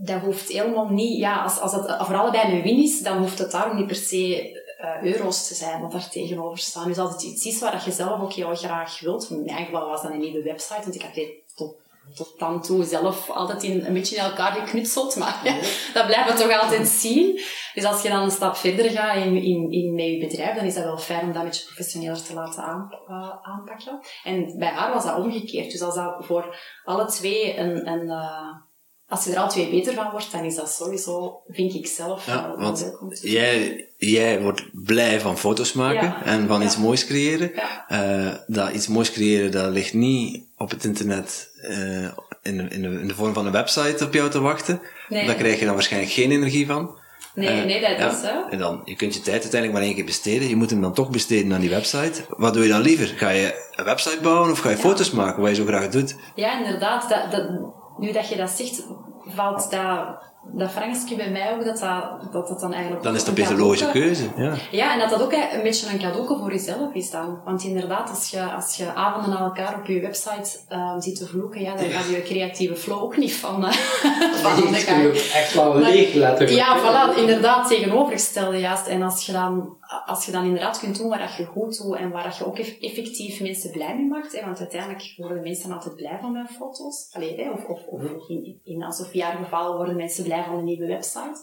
dat hoeft helemaal niet. Ja, als, als het voor allebei een win is, dan hoeft het daarom niet per se eh, euro's te zijn wat daar tegenover staan. Dus als het iets is waar je zelf ook heel graag wilt, mijn geval was dat een nieuwe website, want ik heb dit tot, tot dan toe zelf altijd in, een beetje in elkaar geknutseld, maar ja, dat blijven we toch altijd zien. Dus als je dan een stap verder gaat in, in, in met je bedrijf, dan is dat wel fijn om dat een beetje professioneler te laten aan, eh, aanpakken. En bij haar was dat omgekeerd. Dus als dat voor alle twee een... een eh, als je er al twee beter van wordt, dan is dat sowieso, vind ik zelf, Ja, wel- want leuk om te doen. Jij, jij wordt blij van foto's maken Ja. en van Ja. iets moois creëren. Eh, dat iets moois creëren, dat ligt niet op het internet eh, in, de, in, de, in de vorm van een website op jou te wachten. Nee. Daar krijg je dan waarschijnlijk geen energie van. Nee, Eh, nee, dat is hè. En dan, je kunt je tijd uiteindelijk maar één keer besteden. Je moet hem dan toch besteden aan die website. Wat doe je dan liever? Ga je een website bouwen of ga je foto's maken, wat je zo graag doet? Ja, inderdaad. Dat, dat, nu dat je dat zegt, valt dat, dat Frankske bij mij ook, dat dat, dat, dat dan eigenlijk... Dan is ook dat een best een logische keuze. Ja. Ja, en dat dat ook een beetje een cadeau voor jezelf is dan. Want inderdaad, als je, als je avonden aan elkaar op je website ehm zit te vloeken, ja, dan gaat je creatieve flow ook niet van, eh, van de gang. echt wel Maar- leeg, letterlijk. Ja, voilà, inderdaad, tegenovergestelde juist. En als je dan, als je dan inderdaad kunt doen waar dat je goed doet en waar dat je ook eff- effectief mensen blij mee maakt, hè, want uiteindelijk worden mensen altijd blij van mijn foto's. Allee, hè, of, of, of in, in als of jaar geval worden mensen blij van een nieuwe website.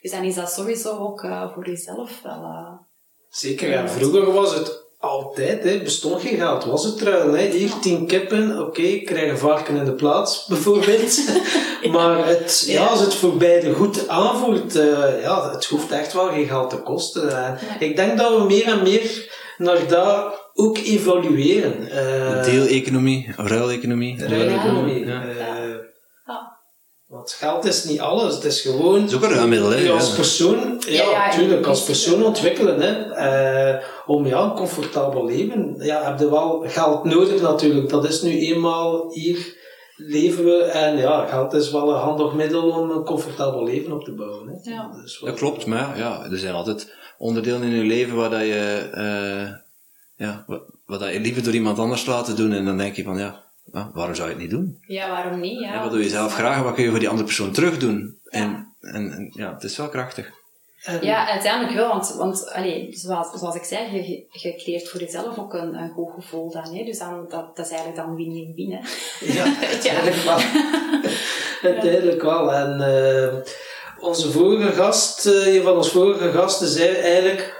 Dus dan is dat sowieso ook eh, voor jezelf wel... eh, Zeker, ja. Vroeger was het altijd, hè, bestond geen geld, was het ruil. Hè. Hier tien kippen, oké, ik krijg een varken in de plaats, bijvoorbeeld. maar het, ja, als het voor beide goed aanvoelt, eh, ja, het hoeft echt wel geen geld te kosten. En Ik denk dat we meer en meer naar daar ook evalueren. Eh, Deeleconomie, ruileconomie. ruileconomie. Ja. Ja. Want geld is niet alles, het is gewoon... Dat is ook een hè, Je als ja. persoon, ja, Ja, ja, natuurlijk, als persoon ontwikkelen, hè. Eh, om ja, een comfortabel leven. Ja, heb je wel geld nodig natuurlijk. Dat is nu eenmaal hier leven we en ja, geld is wel een handig middel om een comfortabel leven op te bouwen. Hè. Ja. Dat, is wel- Dat klopt, maar ja, er zijn altijd onderdelen in je leven waar dat je, eh, ja, wat, wat dat je liever door iemand anders laten doen en dan denk je van, ja, waarom zou je het niet doen? ja, waarom niet? Ja, En wat doe je zelf graag en wat kun je voor die andere persoon terug doen? En, en, en ja, het is wel krachtig. En- Ja, uiteindelijk wel, want, want allee, zoals, zoals ik zei, je, je, creëert voor jezelf ook een, een goed gevoel dan. Hè? Dus dan, dat, dat is eigenlijk dan win-win-win. Ja, uiteindelijk wel. uiteindelijk wel. En eh, onze vorige gast, eh, een van onze vorige gasten, zei eigenlijk: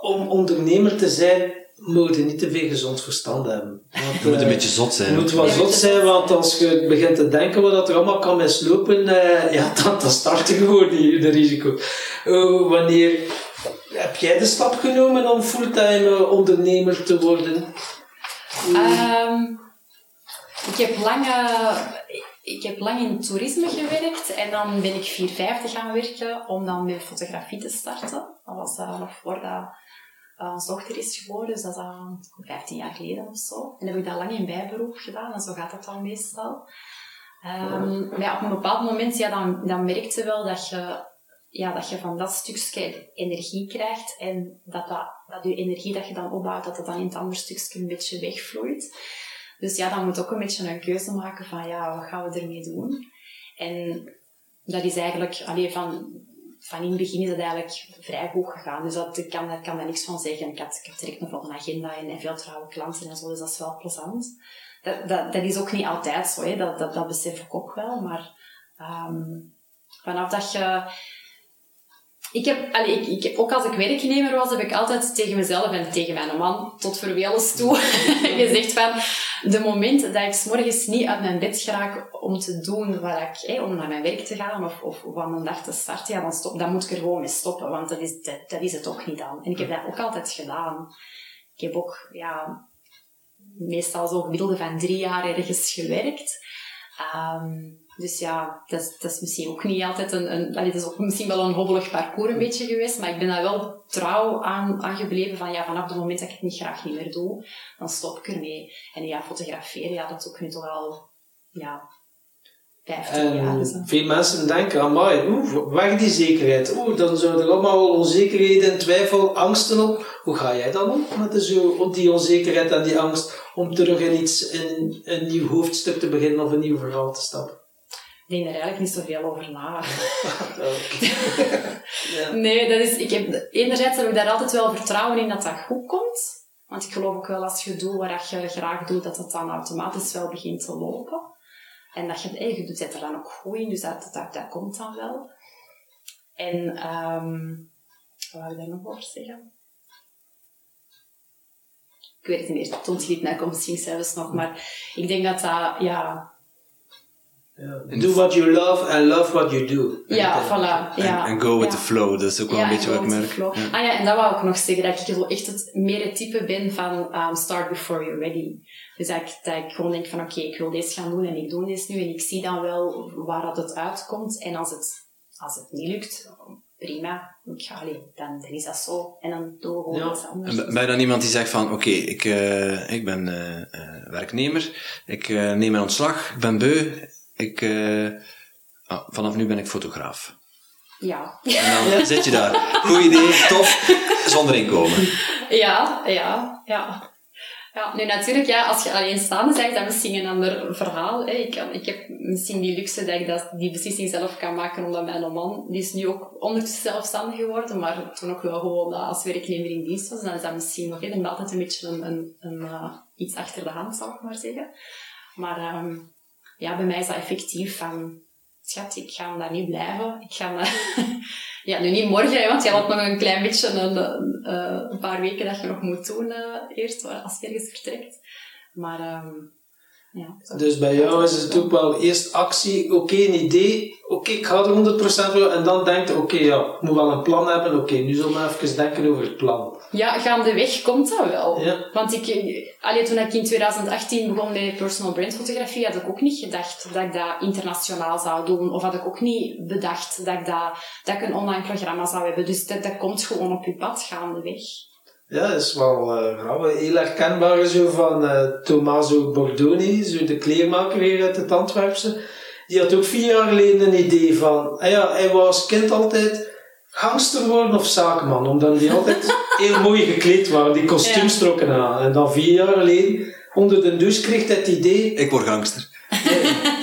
om ondernemer te zijn, moet je niet te veel gezond verstand hebben. Want, Je moet een eh, beetje zot zijn. je moet wel zot zijn, want als je begint te denken wat dat er allemaal kan mislopen, eh, ja, dan, dan start je gewoon die, de risico. Oh, wanneer heb jij de stap genomen om fulltime eh, ondernemer te worden? Ehm, ik, heb lang, eh, ik heb lang in toerisme gewerkt en dan ben ik 450 gaan werken om dan met fotografie te starten. Dat was eh, nog voordat uh, dochter is geboren, dus dat is al 15 jaar geleden of zo. En heb ik dat lang in bijberoep gedaan en zo gaat dat dan meestal. Ehm, maar ja, op een bepaald moment, ja, dan, dan merkte wel dat je ja, dat je van dat stukje energie krijgt en dat, dat, dat je energie dat je dan opbouwt, dat het dan in het andere stukje een beetje wegvloeit. Dus ja, dan moet ook een beetje een keuze maken van ja, wat gaan we ermee doen? En dat is eigenlijk, alleen van, van in het begin is het eigenlijk vrij goed gegaan. Dus dat, ik kan, daar kan niks van zeggen. Ik, had, ik direct nog op een agenda en, en veel trouwe klanten en zo, dus dat is wel plezant. Dat, dat, dat is ook niet altijd zo, hè. Dat, dat, dat besef ik ook wel, maar um, vanaf dat je ik heb, allee, ik, ik, ook als ik werknemer was, heb ik altijd tegen mezelf en tegen mijn man tot vervelens toe gezegd van de moment dat ik morgens niet uit mijn bed geraak om te doen wat ik, om naar mijn werk te gaan of, of om mijn dag te starten, ja, dan, stop, dan moet ik er gewoon mee stoppen, want dat is, dat, is het ook niet dan. En ik heb dat ook altijd gedaan. Ik heb ook, ja, meestal zo gemiddelde van drie jaar ergens gewerkt. Um, dus ja, dat is, dat is misschien ook niet altijd een, een dat is ook misschien wel een hobbelig parcours een beetje geweest, maar ik ben daar wel trouw aan, aan gebleven van ja, vanaf het moment dat ik het niet graag niet meer doe, dan stop ik ermee. En ja, fotograferen, ja, dat is ook nu toch al, ja, 15 jaar. Dus, veel mensen denken, amai, oeh, weg die zekerheid. Oeh, dan zouden er allemaal onzekerheden, twijfel, angsten op. Hoe ga jij dan om met zo, op die onzekerheid en die angst om terug in iets, in een nieuw hoofdstuk te beginnen of een nieuw verhaal te stappen? Ik denk er eigenlijk niet zoveel over na. ja. Nee, dat is, ik heb, enerzijds heb ik daar altijd wel vertrouwen in dat dat goed komt. Want ik geloof ook wel als je doet wat je graag doet, dat het dan automatisch wel begint te lopen. En dat je, hey, je zit er dan ook goed in, dus dat, dat, dat komt dan wel. En, um, wat wil ik daar nog over zeggen? Ik weet het niet meer, het ontglipt mij, komt misschien zelfs nog, maar ik denk dat dat, ja, Do what you love and love what you do. Ja, voilà. Ja. En go with the flow, dat is ook wel een beetje wat ik merk. Ja. Ah ja, en dat wou ik nog zeggen, dat ik zo echt het meer het type ben van um, start before you're ready. Dus dat ik, dat ik gewoon denk van oké, okay, ik wil deze gaan doen en ik doe dit nu en ik zie dan wel waar dat het uitkomt. En als het, als het niet lukt, prima, ik ga, alleen, dan, dan is dat zo. En dan doe we gewoon ja. iets anders. En ben je dan iemand die zegt van, oké, okay, ik, uh, ik ben uh, uh, werknemer, ik neem mijn ontslag, ik ben beu, ik, uh, oh, vanaf nu ben ik fotograaf. Ja. En dan zit je daar. Goed idee, tof, zonder inkomen. Ja, ja, ja. Ja, nu natuurlijk, ja, als je alleenstaande bent, dat misschien een ander verhaal. Hè. Ik, kan, ik heb misschien die luxe dat ik dat, die beslissing zelf kan maken, omdat mijn man, die is nu ook ondertussen zelfstandig geworden, maar toen ook wel gewoon als werknemer in dienst was, dan is dat misschien nog hè, altijd een beetje een, een, een uh, iets achter de hand, zal ik maar zeggen. Maar um, ja, bij mij is dat effectief van, schat, ik ga daar niet blijven. Ik ga, ja, nu niet morgen, want je had nog een klein beetje een, een, eh, paar weken dat je nog moet doen uh, eerst, als je ergens vertrekt. Maar, um, ja. Dus bij jou is het ook wel eerst actie, oké, okay, een idee, oké, okay, ik ga er 100% voor, en dan denkt oké, okay, ja, ik moet wel een plan hebben, oké, nu zullen we even denken over het plan. Ja, gaandeweg komt dat wel. Ja. Want ik, allee, toen ik in 2018 begon met personal brand fotografie, had ik ook niet gedacht dat ik dat internationaal zou doen. Of had ik ook niet bedacht dat ik, dat, dat ik een online programma zou hebben. Dus dat, dat komt gewoon op je pad gaandeweg. Ja, dat is wel uh, grappig. Heel herkenbaar zo van uh, Tommaso Bordoni, zo de kleermaker weer uit het Antwerpse. Die had ook vier jaar geleden een idee van, ah ja, hij was kind altijd gangster worden of zakenman, omdat die altijd heel mooi gekleed waren, die kostuums trokken aan. En dan vier jaar geleden, onder de douche, kreeg hij het idee... Ik word gangster.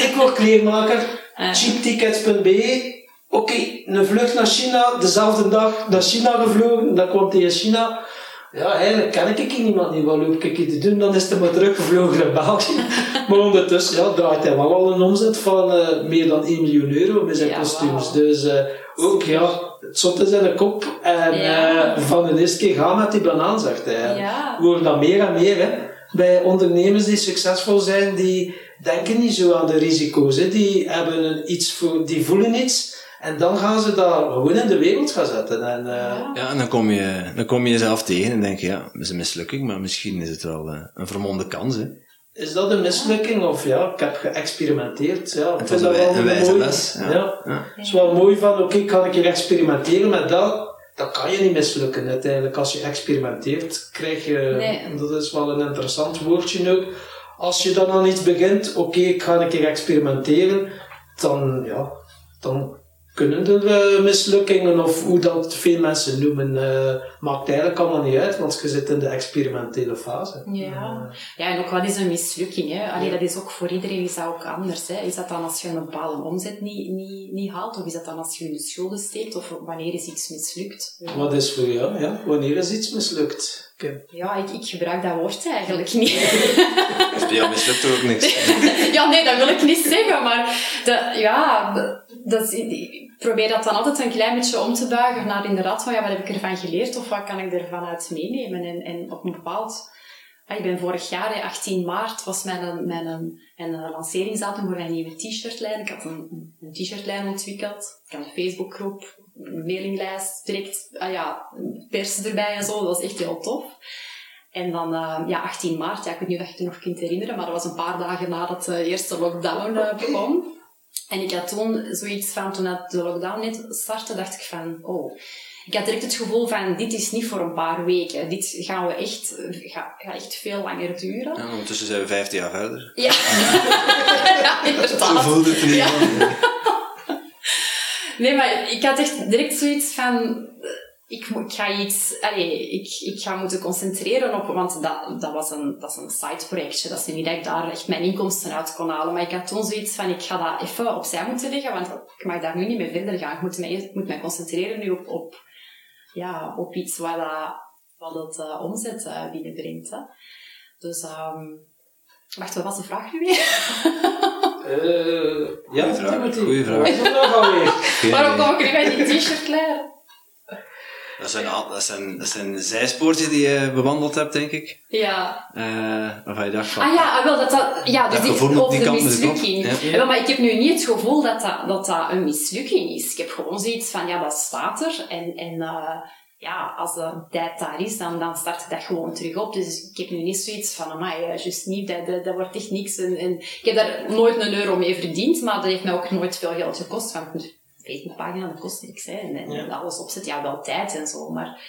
ik word kleermaker, cheaptickets.be. Oké, okay, een vlucht naar China, dezelfde dag naar China gevlogen, dan kwam hij in China. Ja, eigenlijk ken ik niemand niet. Wat loop ik hier te doen? Dan is hij maar teruggevlogen naar België. maar ondertussen ja, draait hij wel al een omzet van uh, meer dan 1 miljoen euro met zijn ja, kostuums. Wow. Dus uh, ook, ja, het zot is in de kop. En ja. uh, van de eerste keer gaan met die banaan, zegt hij. Ja. We dat meer en meer hè, bij ondernemers die succesvol zijn, die denken niet zo aan de risico's. Hè. Die, hebben iets voor, die voelen iets. En dan gaan ze dat gewoon in de wereld gaan zetten. En, uh, ja, en dan kom, je, dan kom je jezelf tegen en denk je, ja, het is een mislukking, maar misschien is het wel uh, een vermonde kans. Hè. Is dat een mislukking? Of ja, ik heb geëxperimenteerd. Ja, het was een, wel een wijze mooi. les. Ja. ja. ja. Het is wel mooi van, oké, okay, ik ga een keer experimenteren met dat. Dat kan je niet mislukken uiteindelijk. Als je experimenteert, krijg je... Nee. Dat is wel een interessant woordje ook. Als je dan aan iets begint, oké, okay, ik ga een keer experimenteren. Dan, ja, dan kunnen er eh, mislukkingen of hoe dat veel mensen noemen, eh, maakt eigenlijk allemaal niet uit, want je zit in de experimentele fase. Ja. ja, en ook wat is een mislukking? Hè? Allee, dat is ook voor iedereen is dat ook anders. Hè? Is dat dan als je een bepaalde omzet niet, niet, niet haalt? Of is dat dan als je in de schulden steekt? Of wanneer is iets mislukt? Wat is voor jou? Ja? Wanneer is iets mislukt? Kim? Ja, ik, ik gebruik dat woord eigenlijk niet. Dus bij jou mislukt ook niks. ja, nee, dat wil ik niet zeggen, maar de, ja, dat, is- probeer dat dan altijd een klein beetje om te buigen naar inderdaad van, ja, wat heb ik ervan geleerd of wat kan ik ervan uit meenemen? En, en op een bepaald... ah, Ik ben vorig jaar, hè, 18 maart, was mijn, mijn, mijn lanceringsdatum voor mijn nieuwe t-shirtlijn. Ik had een, een t-shirtlijn ontwikkeld. Ik had een Facebookgroep, een mailinglijst, direct ah ja, pers erbij en zo. Dat was echt heel tof. En dan, eh, ja, 18 maart, ja, ik weet niet of je het nog kunt herinneren, maar dat was een paar dagen nadat de eerste lockdown eh, begon. En ik had toen zoiets van, toen dat de lockdown net startte, dacht ik van, oh, ik had direct het gevoel van, dit is niet voor een paar weken. Dit gaan we echt, gaat ga echt veel langer duren. Ja, ondertussen zijn we 15 jaar verder. Ja, ja Zo inderdaad. voelde het in ieder Ja. Nee, maar ik had echt direct zoiets van... eh, Ik, moet- ik ga iets... Allee, ik, ik ga moeten concentreren op... Want dat, dat was een, dat is een side-projectje. Dat is niet dat ik daar echt mijn inkomsten uit kon halen. Maar ik had toen zoiets van... Ik ga dat even opzij moeten leggen. Want ik mag daar nu niet mee verder gaan. Ik moet mij, ik moet mij concentreren nu op, op, ja, op iets wat, dat, wat het eh, omzet eh, binnenbrengt. Hè. Dus... ehm wacht, wat was de vraag nu weer? Eh, ja, Goeie vraag, goeie vraag. Alweer? Geen Waarom kom ik nu bij die t-shirtlijn? Dat zijn, al- dat, zijn, dat zijn zijspoortjes die je bewandeld hebt, denk ik. Ja. Eh waarvan je dacht van... Ah ja, ah, wel, dat dat... Ja, dus Dat die, op die de op. mislukking. Ja. Ja, maar ik heb nu niet het gevoel dat dat, dat dat een mislukking is. Ik heb gewoon zoiets van, ja, dat staat er. En, en eh, ja, als de tijd daar is, dan, dan start ik dat gewoon terug op. Dus ik heb nu niet zoiets van, amai, eh, juist niet, dat, dat, dat wordt echt niks. En, en ik heb daar nooit een euro mee verdiend, maar dat heeft mij ook nooit veel geld gekost. Want Facebookpagina, dat kost niks. Hè. En, en Ja. alles opzet, ja, wel tijd en zo, maar...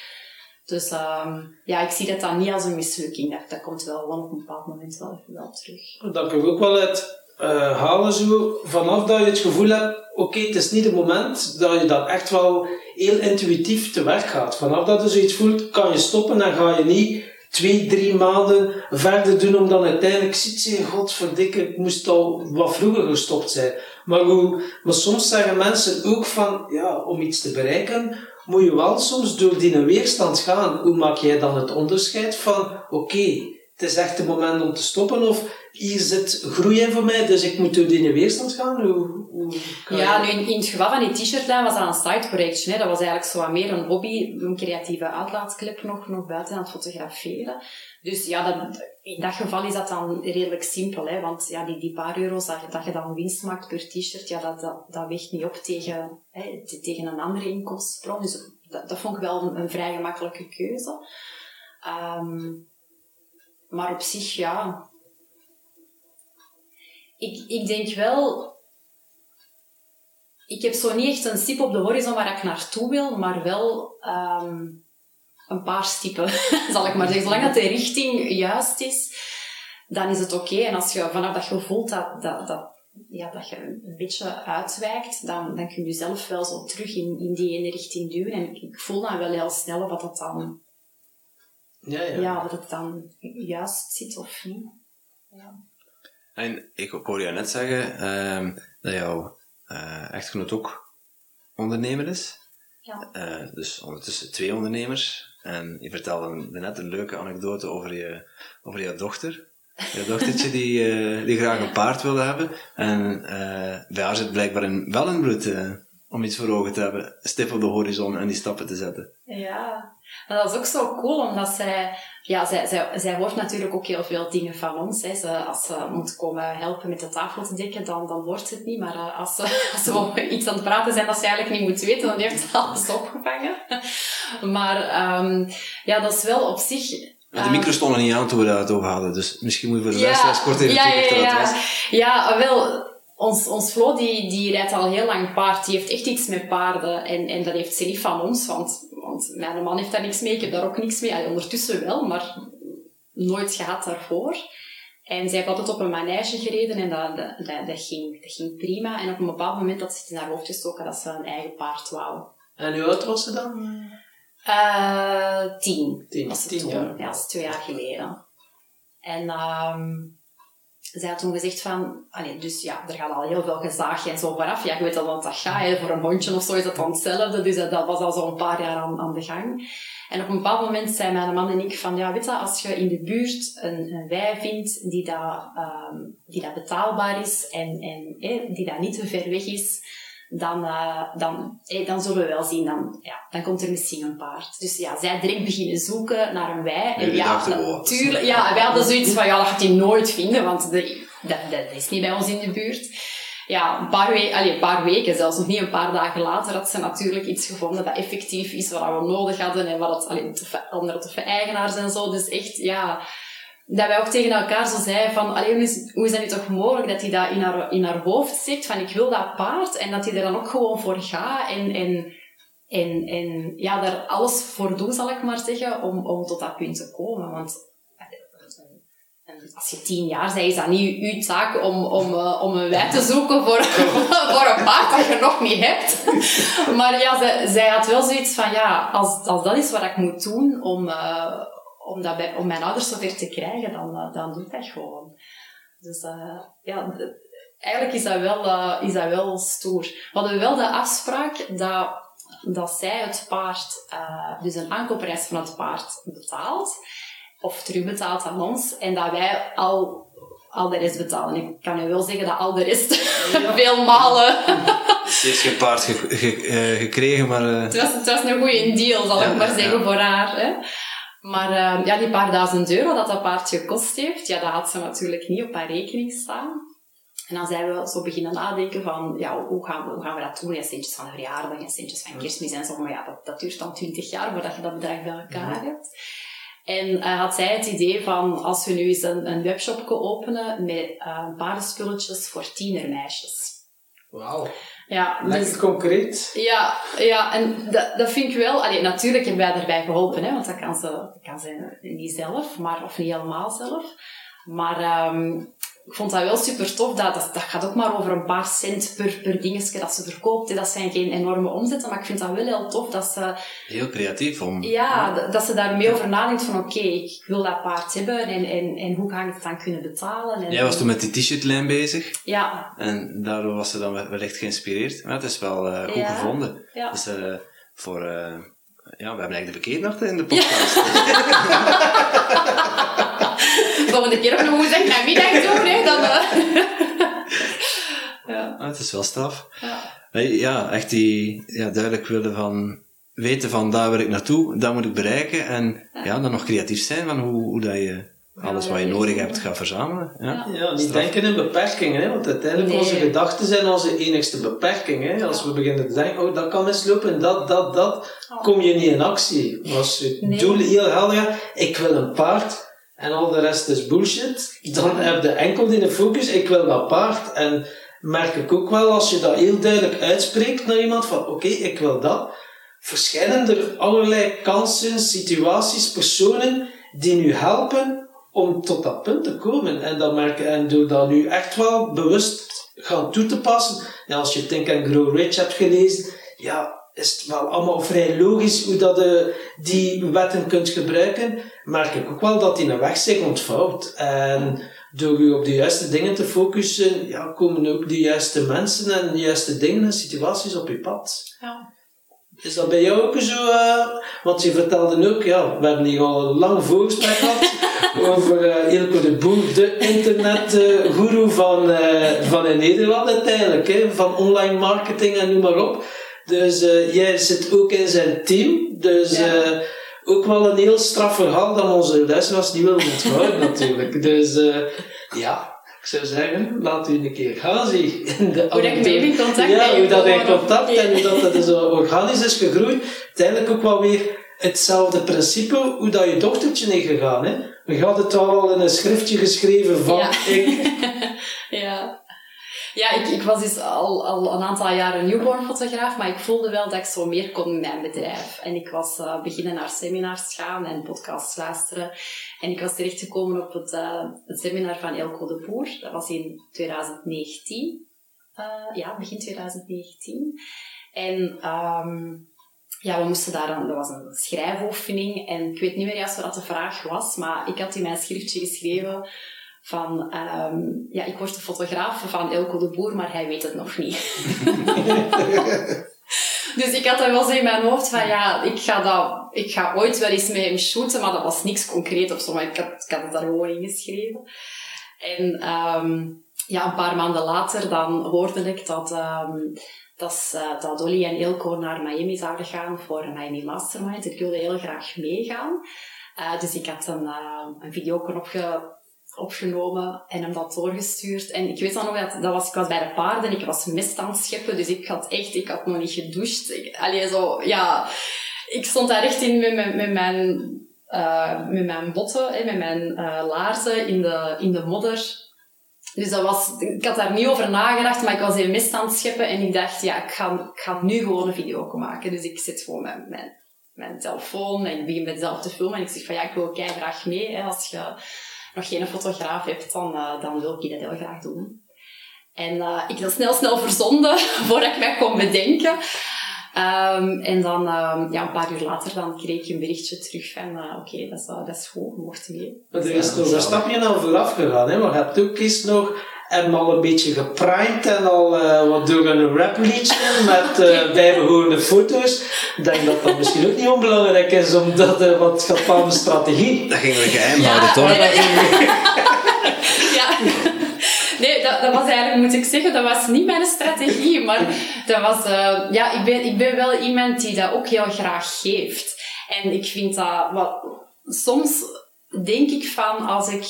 Dus ehm, ja, ik zie dat dan niet als een mislukking. Dat, dat komt wel op een bepaald moment wel wel terug. Dat kan ik ook wel uit eh, halen zo, vanaf dat je het gevoel hebt, oké, het is niet het moment dat je dan echt wel heel intuïtief te werk gaat. Vanaf dat je zoiets voelt, kan je stoppen en ga je niet twee, drie maanden verder doen, om dan uiteindelijk ziet je, godverdikke, ik moest al wat vroeger gestopt zijn. Maar, hoe, maar soms zeggen mensen ook van, ja, om iets te bereiken, moet je wel soms door die weerstand gaan. Hoe maak jij dan het onderscheid van, oké, het is echt het moment om te stoppen, of hier zit groei in voor mij, dus ik moet door die weerstand gaan? Hoe, hoe Ja, nu in, in het geval van die t-shirtlijn was dat een side-projectje. hè. Dat was eigenlijk zo wat meer een hobby, een creatieve uitlaatklep nog, nog buiten aan het fotograferen. Dus ja, in dat geval is dat dan redelijk simpel. Hè? Want ja, die, die paar euro's dat je, dat je dan winst maakt per t-shirt, ja, dat, dat, weegt niet op tegen, hè, te- tegen een andere inkomstenbron. Dus dat, dat vond ik wel een, een vrij gemakkelijke keuze. Ehm, maar op zich, ja... Ik, ik denk wel ik heb zo niet echt een stip op de horizon waar ik naartoe wil, maar wel ehm, een paar stippen, zal ik maar zeggen. Zolang dat de richting juist is, dan is het oké. En als je vanaf dat je voelt dat, dat, dat, ja, dat je een beetje uitwijkt, dan, dan kun je jezelf wel zo terug in, in die ene richting duwen. En ik, ik voel dan wel heel snel wat het dan, ja, ja. ja. wat het dan juist zit of niet. Ja. En ik hoorde jou net zeggen ehm, dat jouw eh, echtgenoot ook ondernemer is. Ja. Eh, dus ondertussen twee ondernemers. En je vertelde net een leuke anekdote over je, over jouw dochter. Je dochtertje die, eh, die graag een paard wilde hebben. En eh, bij haar zit blijkbaar een, wel een bloed eh, om iets voor ogen te hebben. Stip op de horizon en die stappen te zetten. Ja, dat is ook zo cool, omdat zij, ja, zij, zij, zij hoort natuurlijk ook heel veel dingen van ons. Hè. Als ze moet komen helpen met de tafel te dekken, dan, dan hoort ze het niet. Maar als, ze, als ze iets aan het praten zijn dat ze eigenlijk niet moet weten, dan heeft ze alles opgevangen. Maar ehm, ja, dat is wel op zich... Maar de micro stond er niet aan toen we daar het over hadden. Dus misschien moet je voor de Ja, luisteraars kort even ja, ja, ja. was. Ja, wel, ons, ons Flo die, die rijdt al heel lang paard. Die heeft echt iets met paarden. En, en dat heeft ze niet van ons, want, want mijn man heeft daar niks mee. Ik heb daar ook niks mee. Allee, ondertussen wel, maar nooit gehad daarvoor. En zij heeft altijd op een manege gereden en dat, dat, dat, dat ging, dat ging prima. En op een bepaald moment had ze het in haar hoofd gestoken dat ze een eigen paard wou. En hoe oud was ze dan? Eh tien. Tien, was het tien toen. jaar. Ja, dat is twee jaar geleden. En ehm zij had toen gezegd van... Allee, dus ja, er gaat al heel veel gezaagje en zo vooraf. Ja, je weet al wat dat gaat. Hè. Voor een hondje of zo is dat dan hetzelfde. Dus dat, dat was al zo'n paar jaar aan, aan de gang. En op een bepaald moment zei mijn man en ik van... Ja, weet je, als je in de buurt een, een wei vindt die dat, ehm, die dat betaalbaar is en, en hè, die dat niet te ver weg is dan, eh, dan, eh, dan zullen we wel zien, dan, ja, dan komt er misschien een paard. Dus ja, zij direct beginnen zoeken naar een wei. En ja, natuurlijk, ja, wij hadden zoiets van, ja, dat gaat hij nooit vinden, want de, dat, dat is niet bij ons in de buurt. Ja, een paar, we allee, een paar weken, zelfs nog niet een paar dagen later, had ze natuurlijk iets gevonden dat effectief is wat we nodig hadden en wat het, allee, ver- onder te eigenaars en zo. Dus echt, ja, dat wij ook tegen elkaar zo zeiden van, allee, hoe is, dat nu toch mogelijk dat hij dat in haar, in haar hoofd zit van ik wil dat paard en dat hij er dan ook gewoon voor gaat en, en, en, en ja, daar alles voor doet, zal ik maar zeggen, om, om tot dat punt te komen. Want en als je tien jaar bent, is dat niet uw taak om, om, eh, om een wei te zoeken voor, voor een paard dat je nog niet hebt. Maar ja, zij, had wel zoiets van, ja, als, als dat is wat ik moet doen om, eh, om, dat bij, om mijn ouders zover te krijgen, dan, eh, dan doe ik dat gewoon. Dus eh, ja, eigenlijk is dat, wel, eh, is dat wel stoer. We hadden wel de afspraak dat, dat zij het paard, dus een aankoopprijs van het paard betaalt, of terugbetaalt aan ons, en dat wij al, al de rest betalen. Ik kan u wel zeggen dat al de rest veel malen Ze heeft geen paard ge- ge- gekregen, maar... het was, het was een goede deal, zal Ja, ik maar zeggen, ja. voor haar. Hè. Maar eh, ja, die paar duizend euro dat dat paard gekost heeft, ja, dat had ze natuurlijk niet op haar rekening staan. En dan zijn we zo beginnen nadenken van, ja, hoe gaan we, hoe gaan we dat doen? Ja, centjes van de verjaardag en centjes van kerstmis en zo. Maar ja, dat, dat duurt dan twintig jaar voordat je dat bedrag bij elkaar hebt. En eh, had zij het idee van, als we nu eens een, een webshop openen met eh, paardenspulletjes voor tienermeisjes. Wauw. Ja, dus- Lekker concreet. ja, ja, en dat, dat vind ik wel... Allee, natuurlijk hebben wij daarbij geholpen, hè, want dat kan ze, dat kan ze niet zelf, maar, of niet helemaal zelf. Maar ehm, ik vond dat wel super tof. Dat, dat, dat gaat ook maar over een paar cent per, per dingetje dat ze verkoopt. Dat zijn geen enorme omzetten, maar ik vind dat wel heel tof dat ze, heel creatief om... ja, dat- dat ze daarmee over nadenkt van oké, ik wil dat paard hebben en, en, en hoe ga ik het dan kunnen betalen? En, Jij was toen met die t-shirtlijn bezig Ja, en daardoor was ze dan wel- wellicht geïnspireerd. Maar het is wel eh, goed Ja. gevonden. ja. Dus eh, voor... eh, ja, we hebben eigenlijk de bekeernachten in de podcast. Volgende keer ook nog woensdag namiddag doen, hè, dan... eh. ja. Ah, het is wel straf. Ja. Ja, echt die ja, duidelijk willen van weten van daar wil ik naartoe, dat moet ik bereiken. En ja, dan nog creatief zijn van hoe, hoe dat je alles Ja, wat je nodig hebt gaat verzamelen. Ja. Ja. Niet Straf. denken in beperkingen, hè? want uiteindelijk Nee. onze gedachten zijn onze enigste beperking. Hè? Als we beginnen te denken, oh dat kan mislopen, dat, dat, dat, kom je niet in actie. Als je Nee. doel heel helder hebt, ik wil een paard en al de rest is bullshit, dan heb je enkel de focus, ik wil dat paard. En merk ik ook wel, als je dat heel duidelijk uitspreekt naar iemand van, oké, ik wil dat, verschijnen er allerlei kansen, situaties, personen die nu helpen om tot dat punt te komen. En, dat merken, en door dat nu echt wel bewust gaan toe te passen, ja, als je Think and Grow Rich hebt gelezen, ja, is het wel allemaal vrij logisch hoe dat je die wetten kunt gebruiken, merk ik ook wel dat die een weg zich ontvouwt. En door je op de juiste dingen te focussen, ja, komen ook de juiste mensen en de juiste dingen en situaties op je pad. Ja. Is dat bij jou ook zo? eh, want je vertelde ook, ja, we hebben hier al een lang voorgesprek gehad over eh Ilko de Boer, de internetgoeroe van, eh, van in Nederland uiteindelijk, hè, van online marketing en noem maar op. Dus eh, jij zit ook in zijn team, dus Ja. eh, ook wel een heel straf verhaal dat onze luisteraars niet willen onthouden natuurlijk. Dus eh, ja, ik zou zeggen, laat u een keer gaan zie. in de Hoe dat ik mee in contact ja, hoe dat in contact en hoe dat, dat zo organisch is gegroeid. Uiteindelijk ook wel weer hetzelfde principe hoe dat je dochtertje is gegaan. Hè? Je had het al in een schriftje geschreven van Ja. ik. Ja. Ja, ik, ik was dus al, al een aantal jaren newborn fotograaf, maar ik voelde wel dat ik zo meer kon in mijn bedrijf. En ik was uh, beginnen naar seminars gaan en podcasts luisteren. En ik was terechtgekomen op het, het seminar van Elko de Boer. Dat was in 2019. Uh, ja, begin 2019. En um, ja, we moesten daar een, dat was een schrijfoefening. En ik weet niet meer juist wat de vraag was, maar ik had in mijn schriftje geschreven van, um, ja, ik word de fotograaf van Elko de Boer, maar hij weet het nog niet. dus ik had dat wel zo in mijn hoofd van, ja, ik ga, dat, ik ga ooit wel eens met hem shooten, maar dat was niks concreet of zo, maar ik had, ik had het daar gewoon in geschreven. En um, ja, een paar maanden later dan hoorde ik dat, um, dat, uh, dat Dolly en Elko naar Miami zouden gaan voor een Miami Mastermind. Ik wilde heel graag meegaan. Uh, dus ik had een, uh, een video opge opgenomen en hem dat doorgestuurd. En ik weet dan nog dat, dat was, ik was bij de paarden, ik was mist aan het scheppen, dus ik had echt, ik had nog niet gedoucht. Ik, zo, ja, ik stond daar echt in met, met, met mijn, uh, met mijn botten, hè, met mijn uh, laarzen in de, in de modder. Dus dat was, ik had daar niet over nagedacht, maar ik was in mist aan het scheppen en ik dacht, ja, ik ga, ga nu gewoon een video maken. Dus ik zit gewoon met mijn, mijn telefoon en ik begin met mezelf te filmen en ik zeg van, ja, ik wil graag mee, hè, als je nog geen fotograaf hebt, dan, uh, dan wil ik dat heel graag doen. En uh, ik dat snel, snel verzonden voordat ik mij kon bedenken. Um, en dan, um, ja, een paar uur later, dan kreeg ik een berichtje terug van, uh, oké, okay, dat, dat is goed, mocht mee. Maar er is nog een stapje vooraf gegaan, hè? maar je hebt ook eens nog hem al een beetje geprimed en al uh, wat door een rapliedje met uh, bijbehorende foto's. Ik denk dat dat misschien ook niet onbelangrijk is, omdat uh, wat gaat van de strategie. Dat gingen we geheim houden, toch? ja. Nee, dat, dat, was eigenlijk, moet ik zeggen, dat was niet mijn strategie. Maar dat was, uh, ja, ik ben, ik ben wel iemand die dat ook heel graag geeft. En ik vind dat, wat, soms denk ik van, als ik,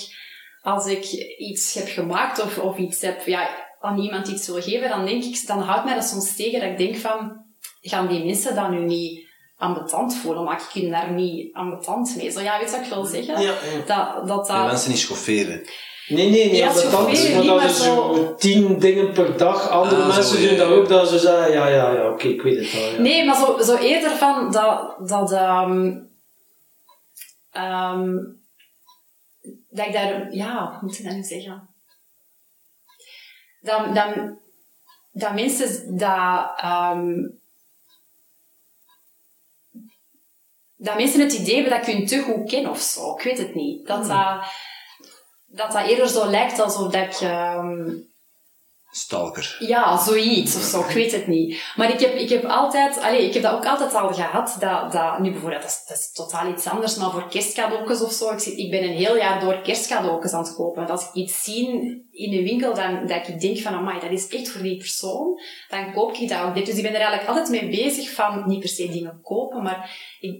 als ik iets heb gemaakt of, of iets heb, ja, aan iemand iets wil geven, dan denk ik, dan houdt mij dat soms tegen dat ik denk van, gaan die mensen dat nu niet ambetant voelen? Maak ik hun daar niet ambetant mee? Zo, ja, weet je wat ik wil zeggen? Ja, Dat, dat, dat, De mensen niet schofferen. Nee, nee, niet Ja, aan de tand, chauffeur, maar niet dat maar is zo- zo tien dingen per dag. Andere Ah, mensen doen dat ook, dat ze zeggen, ja, ja, ja, oké, ik weet het wel. Ja. Nee, maar zo, zo eerder van dat, dat, ehm ehm, dat ik daar, ja, hoe moet ik dat nu zeggen? Dat, dat, dat mensen dat, dat mensen het idee hebben dat ik hun te goed ken of zo. Ik weet het niet. Dat dat, dat, dat eerder zo lijkt alsof dat ik, ehm, Stalker. ja, zoiets of zo, ik weet het niet. Maar ik heb, ik heb altijd, allee, ik heb dat ook altijd al gehad, dat, dat nu bijvoorbeeld, dat is, totaal iets anders, maar voor kerstcadeautjes of zo, ik, zit, ik ben een heel jaar door kerstcadeautjes aan het kopen. Want als ik iets zie in een winkel, dan, dat ik denk van, amai, dat is echt voor die persoon, dan koop ik dat ook. Dus ik ben er eigenlijk altijd mee bezig van, niet per se dingen kopen, maar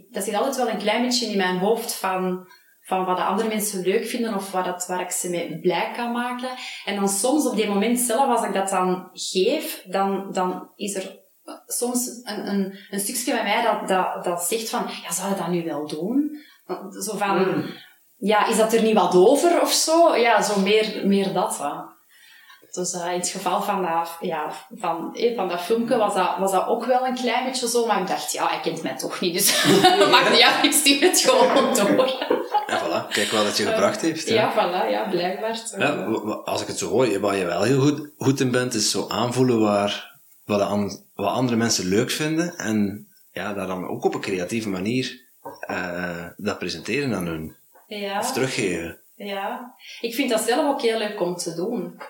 dat zit altijd wel een klein beetje in mijn hoofd van, van wat de andere mensen leuk vinden of waar, dat, waar ik ze mee blij kan maken. En dan soms op die moment zelf, als ik dat dan geef, dan, dan is er soms een, een, een stukje bij mij dat, dat, dat zegt van, ja, zou je dat nu wel doen? Zo van, Mm. ja, is dat er niet wat over of zo? Ja, zo meer, meer dat. Hè. Dus eh, in het geval van dat, ja, van, eh, van dat filmpje was dat, was dat ook wel een klein beetje zo, maar ik dacht, ja, hij kent mij toch niet, dus maakt niet uit, ik stuur het gewoon door. En voilà, kijk wat het je gebracht heeft. hè. Ja, voilà, ja, blijkbaar. Ja, als ik het zo hoor, waar je wel heel goed, goed in bent, is zo aanvoelen waar, wat, wat andere mensen leuk vinden. En ja, daar dan ook op een creatieve manier eh, dat presenteren aan hun. Ja, Of teruggeven. ja. Ik vind dat zelf ook heel leuk om te doen.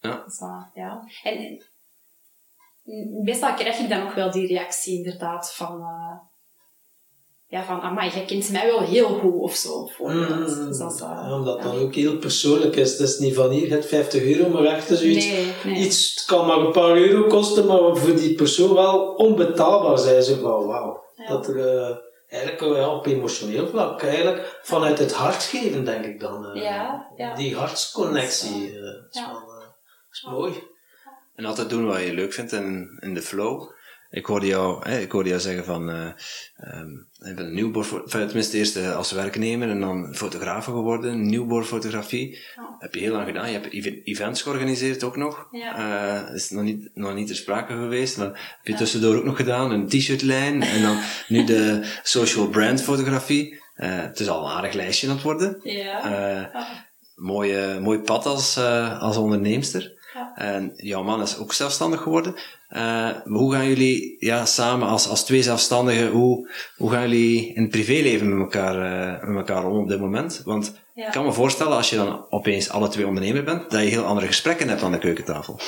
Ja. Dus, eh, ja. En mm, meestal krijg ik dan nog wel die reactie inderdaad van... eh, ja, van, amai, jij kent mij wel heel goed of zo. Mm, Dus dat is, eh, ja, omdat ja. dat ook heel persoonlijk is. Het is niet van hier, het 50 euro, maar echt zoiets. Nee, nee. Iets het kan maar een paar euro kosten, maar voor die persoon wel onbetaalbaar zijn. Zo van, wauw. Ja. Dat er eh, eigenlijk eh, ja, op emotioneel vlak, eigenlijk vanuit het hart geven, denk ik dan. eh, Ja, ja. Die hartsconnectie. eh, is Ja. wel, eh, is mooi. En altijd doen wat je leuk vindt in, in de flow. Ik hoorde jou, hè, ik hoorde jou zeggen van, eh ehm, ik ben een nieuwboor, tenminste eerst eh, als werknemer en dan fotograaf geworden, nieuwboorfotografie. Ja. Heb je heel lang gedaan. Je hebt ev- events georganiseerd ook nog. Ja. Eh, is nog niet, nog niet ter sprake geweest, maar heb je tussendoor ook nog gedaan, een t-shirtlijn en dan nu de social brand fotografie. Eh, het is al een aardig lijstje aan het worden. Ja. Eh, Ja. mooie, mooi pad als, als onderneemster. En jouw man is ook zelfstandig geworden. Eh, hoe gaan jullie ja, samen als, als twee zelfstandigen, hoe, hoe gaan jullie in het privéleven met elkaar, eh, met elkaar om op dit moment? Want Ja. ik kan me voorstellen, als je dan opeens alle twee ondernemer bent, dat je heel andere gesprekken hebt aan de keukentafel.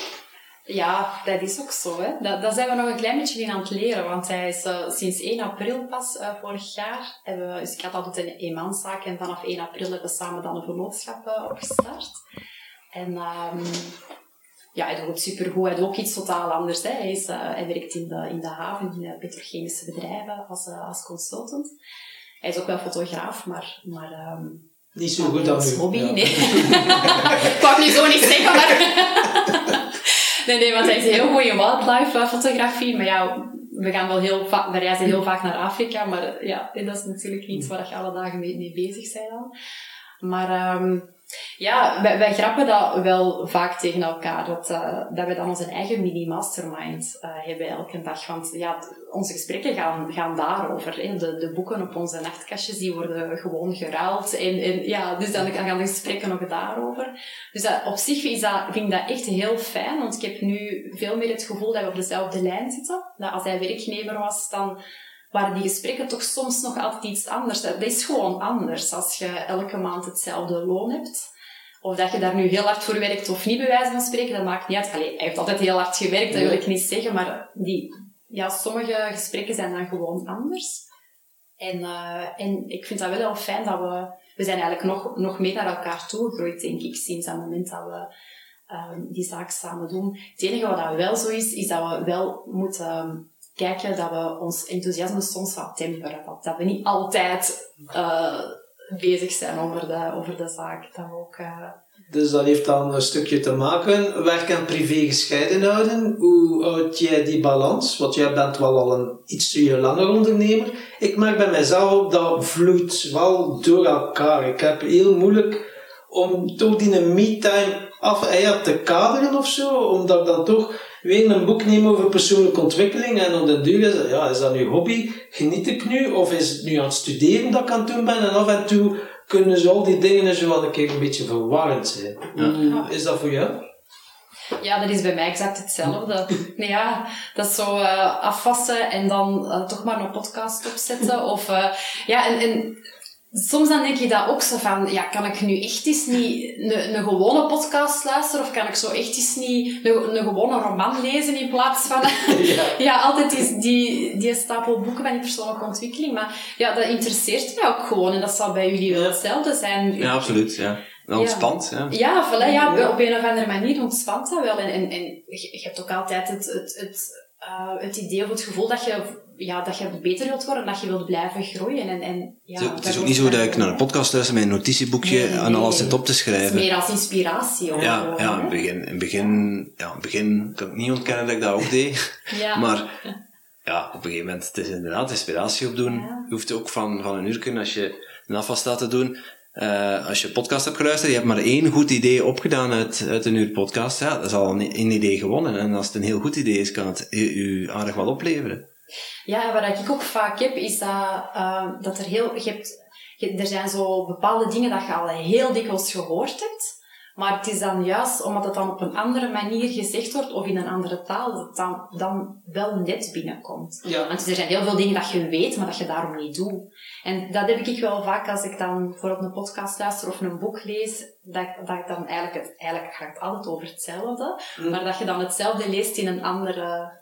Ja, dat is ook zo. Hè. Dat, dat zijn we nog een klein beetje in aan het leren, want hij is eh, sinds 1 april pas vorig jaar. Hebben we, dus ik had altijd een eenmanszaak en vanaf 1 april hebben we samen dan een vernootschap opgestart. En ehm, ja, hij doet het supergoed. Hij doet ook iets totaal anders. Hè. Hij, is, eh, hij werkt in de, in de haven, in de petrochemische bedrijven als, eh, als consultant. Hij is ook wel fotograaf, maar... maar ehm, Niet zo goed als hobby, Ja. nee. ik nu zo niet zeggen, maar... nee, nee, want hij is heel goed in wildlife eh, fotografie. Maar ja, we gaan wel heel vaak... We reizen heel vaak naar Afrika, maar eh, ja, dat is natuurlijk iets waar je alle dagen mee, mee bezig bent dan. Maar ehm, ja, wij, wij grappen dat wel vaak tegen elkaar. Dat, eh, dat we dan onze eigen mini-mastermind eh, hebben elke dag. Want ja, onze gesprekken gaan, gaan daarover. Hè. De, de boeken op onze nachtkastjes, die worden gewoon geruild. En, en ja, dus dan gaan de gesprekken nog daarover. Dus op zich is dat, vind ik dat echt heel fijn. Want ik heb nu veel meer het gevoel dat we op dezelfde lijn zitten. Dat als hij werknemer was, dan waren die gesprekken toch soms nog altijd iets anders. Dat is gewoon anders als je elke maand hetzelfde loon hebt. Of dat je daar nu heel hard voor werkt of niet, bij wijze van spreken, dat maakt niet uit. Allee, hij heeft altijd heel hard gewerkt, dat wil ik niet zeggen, maar die, ja, sommige gesprekken zijn dan gewoon anders. En, eh, en ik vind dat wel heel fijn dat we... We zijn eigenlijk nog, nog meer naar elkaar toegegroeid, denk ik, sinds dat moment dat we ehm, die zaak samen doen. Het enige wat dat wel zo is, is dat we wel moeten ehm, kijken dat we ons enthousiasme soms wat temperen. Dat, dat we niet altijd eh, bezig zijn over de, over de zaak. Dat ook... eh, Dus dat heeft dan een stukje te maken. Werk en privé gescheiden houden. Hoe houd jij die balans? Want jij bent wel al een ietsje langer ondernemer. Ik merk bij mezelf dat vloeit wel door elkaar. Ik heb heel moeilijk om toch die me-time af ja, te kaderen of zo. Omdat dan toch weer een boek neem over persoonlijke ontwikkeling. En op den duur is, dat, ja, is dat nu hobby? Geniet ik nu? Of is het nu aan het studeren dat ik aan het doen ben? En af en toe kunnen zo al die dingen zo wel een keer een beetje verwarrend zijn. Is dat voor jou? Ja, dat is bij mij exact hetzelfde. Nee, ja, dat is zo eh, afwassen en dan eh, toch maar een podcast opzetten. Of, eh, ja, en, en soms dan denk je dat ook zo van, ja, kan ik nu echt eens niet een, een gewone podcast luisteren? Of kan ik zo echt eens niet een, een gewone roman lezen in plaats van... Ja. ja, altijd die, die, die stapel boeken van die persoonlijke ontwikkeling. Maar ja, dat interesseert mij ook gewoon. En dat zal bij jullie wel hetzelfde zijn. Ja, absoluut. Ja. Ontspant, ja. Ja, voilà, ja, Ja. op een of andere manier ontspant dat wel. En, en, en je, je hebt ook altijd het, het, het, eh, het idee of het gevoel dat je, ja, dat je beter wilt worden, dat je wilt blijven groeien. En, en, ja, Het is ook- niet zo dat ik naar een podcast luister met een notitieboekje Nee, nee, en alles nee. zit op te Het is schrijven. meer als inspiratie. Ook, Ja, ja, in het begin, in begin, ja, in begin kan ik niet ontkennen dat ik dat ook deed. Ja. Maar ja, op een gegeven moment, het is inderdaad inspiratie opdoen. Ja. Je hoeft ook van, van een uur kunnen als je een afwas staat te doen. eh, als je een podcast hebt geluisterd, je hebt maar één goed idee opgedaan uit, uit een uur podcast. Ja, dat is al een, een idee gewonnen. En als het een heel goed idee is, kan het u, u aardig wel opleveren. Ja, wat ik ook vaak heb, is dat, eh, dat er heel... Je hebt, je- er zijn zo bepaalde dingen dat je al heel dikwijls gehoord hebt. Maar het is dan juist omdat het dan op een andere manier gezegd wordt, of in een andere taal, dat het dan, dan wel net binnenkomt. Ja. Want er zijn heel veel dingen dat je weet, maar dat je daarom niet doet. En dat heb ik wel vaak als ik dan bijvoorbeeld een podcast luister of een boek lees, dat, dat ik dan eigenlijk, het, eigenlijk gaat het altijd over hetzelfde, Mm. maar dat je dan hetzelfde leest in een andere,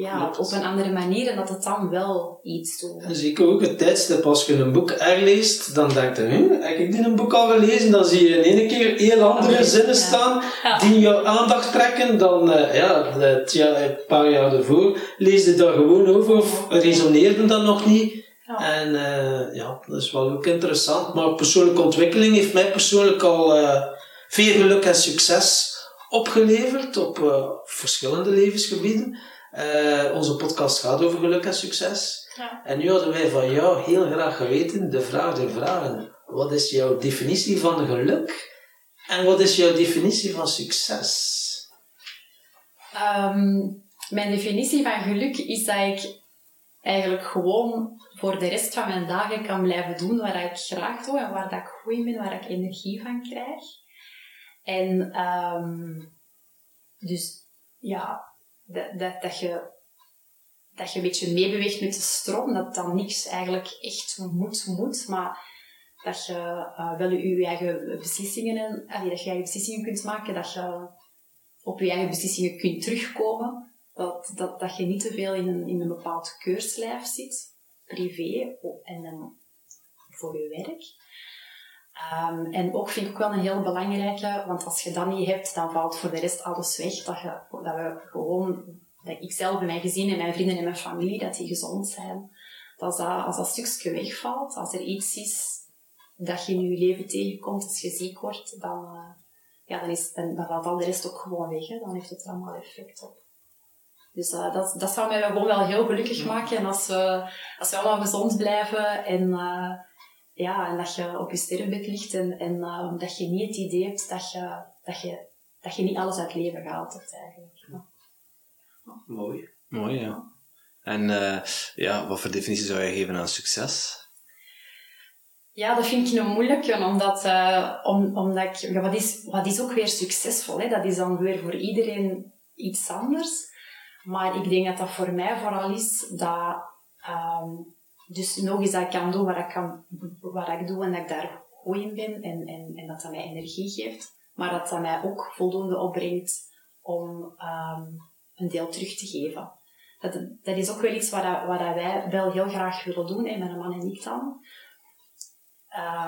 ja, op een andere manier en dat het dan wel iets doet. En zeker ook het tijdstip als je een boek herleest, dan denk je, hm, heb ik dit een boek al gelezen? Dan zie je in één keer heel andere zinnen staan Ja. die jouw aandacht trekken dan eh, ja, het, ja, een paar jaar ervoor. Lees je daar gewoon over of resoneerde dat nog niet? En eh, ja, dat is wel ook interessant. Maar persoonlijke ontwikkeling heeft mij persoonlijk al eh, veel geluk en succes opgeleverd op verschillende levensgebieden. Eh, onze podcast gaat over geluk en succes. Ja. En nu hadden wij van jou heel graag geweten, de vraag der vragen. Wat is jouw definitie van geluk? En wat is jouw definitie van succes? Ehm, mijn definitie van geluk is dat ik eigenlijk gewoon voor de rest van mijn dagen kan blijven doen wat ik graag doe en waar dat ik goed in ben, waar ik energie van krijg. En ehm, dus ja, dat, dat, dat, je, dat je een beetje meebeweegt met de stroom, dat dan niks eigenlijk echt moet, moet, maar dat je uh, wel je eigen beslissingen, dat je eigen beslissingen kunt maken, dat je op je eigen beslissingen kunt terugkomen. Dat, dat, dat je niet te veel in een, in een bepaald keurslijf zit, privé en dan voor je werk. Um, en ook vind ik ook wel een heel belangrijke, want als je dat niet hebt, dan valt voor de rest alles weg. Dat, je, dat we gewoon, dat ik zelf en mijn gezin en mijn vrienden en mijn familie, dat die gezond zijn. Dat als dat, als dat stukje wegvalt, als er iets is dat je in je leven tegenkomt, als je ziek wordt, dan, uh, ja, dan, is, dan, dan valt al de rest ook gewoon weg. Hè. Dan heeft het er allemaal effect op. Dus uh, dat, dat zou mij gewoon wel heel gelukkig maken. En als we, als we allemaal gezond blijven en, uh, ja, en dat je op je sterrenbed ligt en, en uh, dat je niet het idee hebt dat je, dat je, dat je niet alles uit het leven gehaald hebt eigenlijk. Ja. Mooi. Mooi, ja. En ja, wat voor definitie zou je geven aan succes? Ja, dat vind ik een moeilijke, omdat, uh, om, omdat ik, ja, wat, is, wat is ook weer succesvol? Hè? Dat is dan weer voor iedereen iets anders. Maar ik denk dat dat voor mij vooral is dat, um, dus nog eens dat ik kan doen wat ik, kan, wat ik doe en dat ik daar goed in ben en, en, en dat dat mij energie geeft. Maar dat dat mij ook voldoende opbrengt om um, een deel terug te geven. Dat, dat is ook wel iets wat, dat, wat wij wel heel graag willen doen, hè, mijn man en ik dan.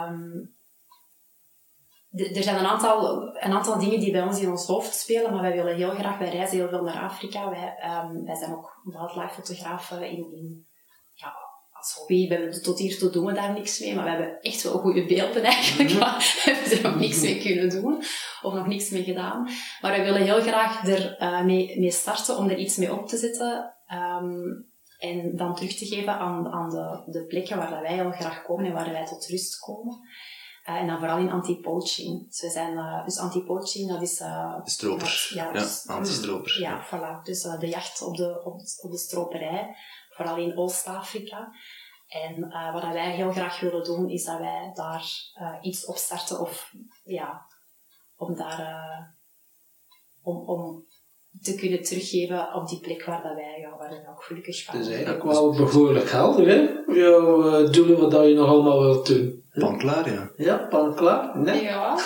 Um, er zijn een aantal, een aantal dingen die bij ons in ons hoofd spelen, maar wij willen heel graag, wij reizen heel veel naar Afrika. Wij, um, wij zijn ook wildlife fotografen in, in, als hobby. We hebben, tot hier toe doen we daar niks mee, maar we hebben echt wel goede beelden eigenlijk, maar we hebben er nog niks mee kunnen doen, of nog niks mee gedaan. Maar wij willen heel graag er uh, mee, mee starten, om er iets mee op te zetten. Um, en dan terug te geven aan, aan de, de plekken waar dat wij heel graag komen en waar wij tot rust komen. Uh, en dan vooral in anti-poaching. Dus, we zijn, uh, dus anti-poaching, dat is... Uh, Stropers. Ja, dus, ja anti-stropers. Ja, voilà. Dus de jacht op de, op, op de stroperij, vooral in Oost-Afrika. En wat wij heel graag willen doen, is dat wij daar iets op starten of, ja, om daar... om, om te kunnen teruggeven op die plek waar dat wij ja, waar we ook gelukkig van Dat is eigenlijk wel behoorlijk helder, hè? Jouw uh, doelen wat je nog allemaal wilt doen. Pan klaar, ja. Ja, pan klaar. Nee. Ja.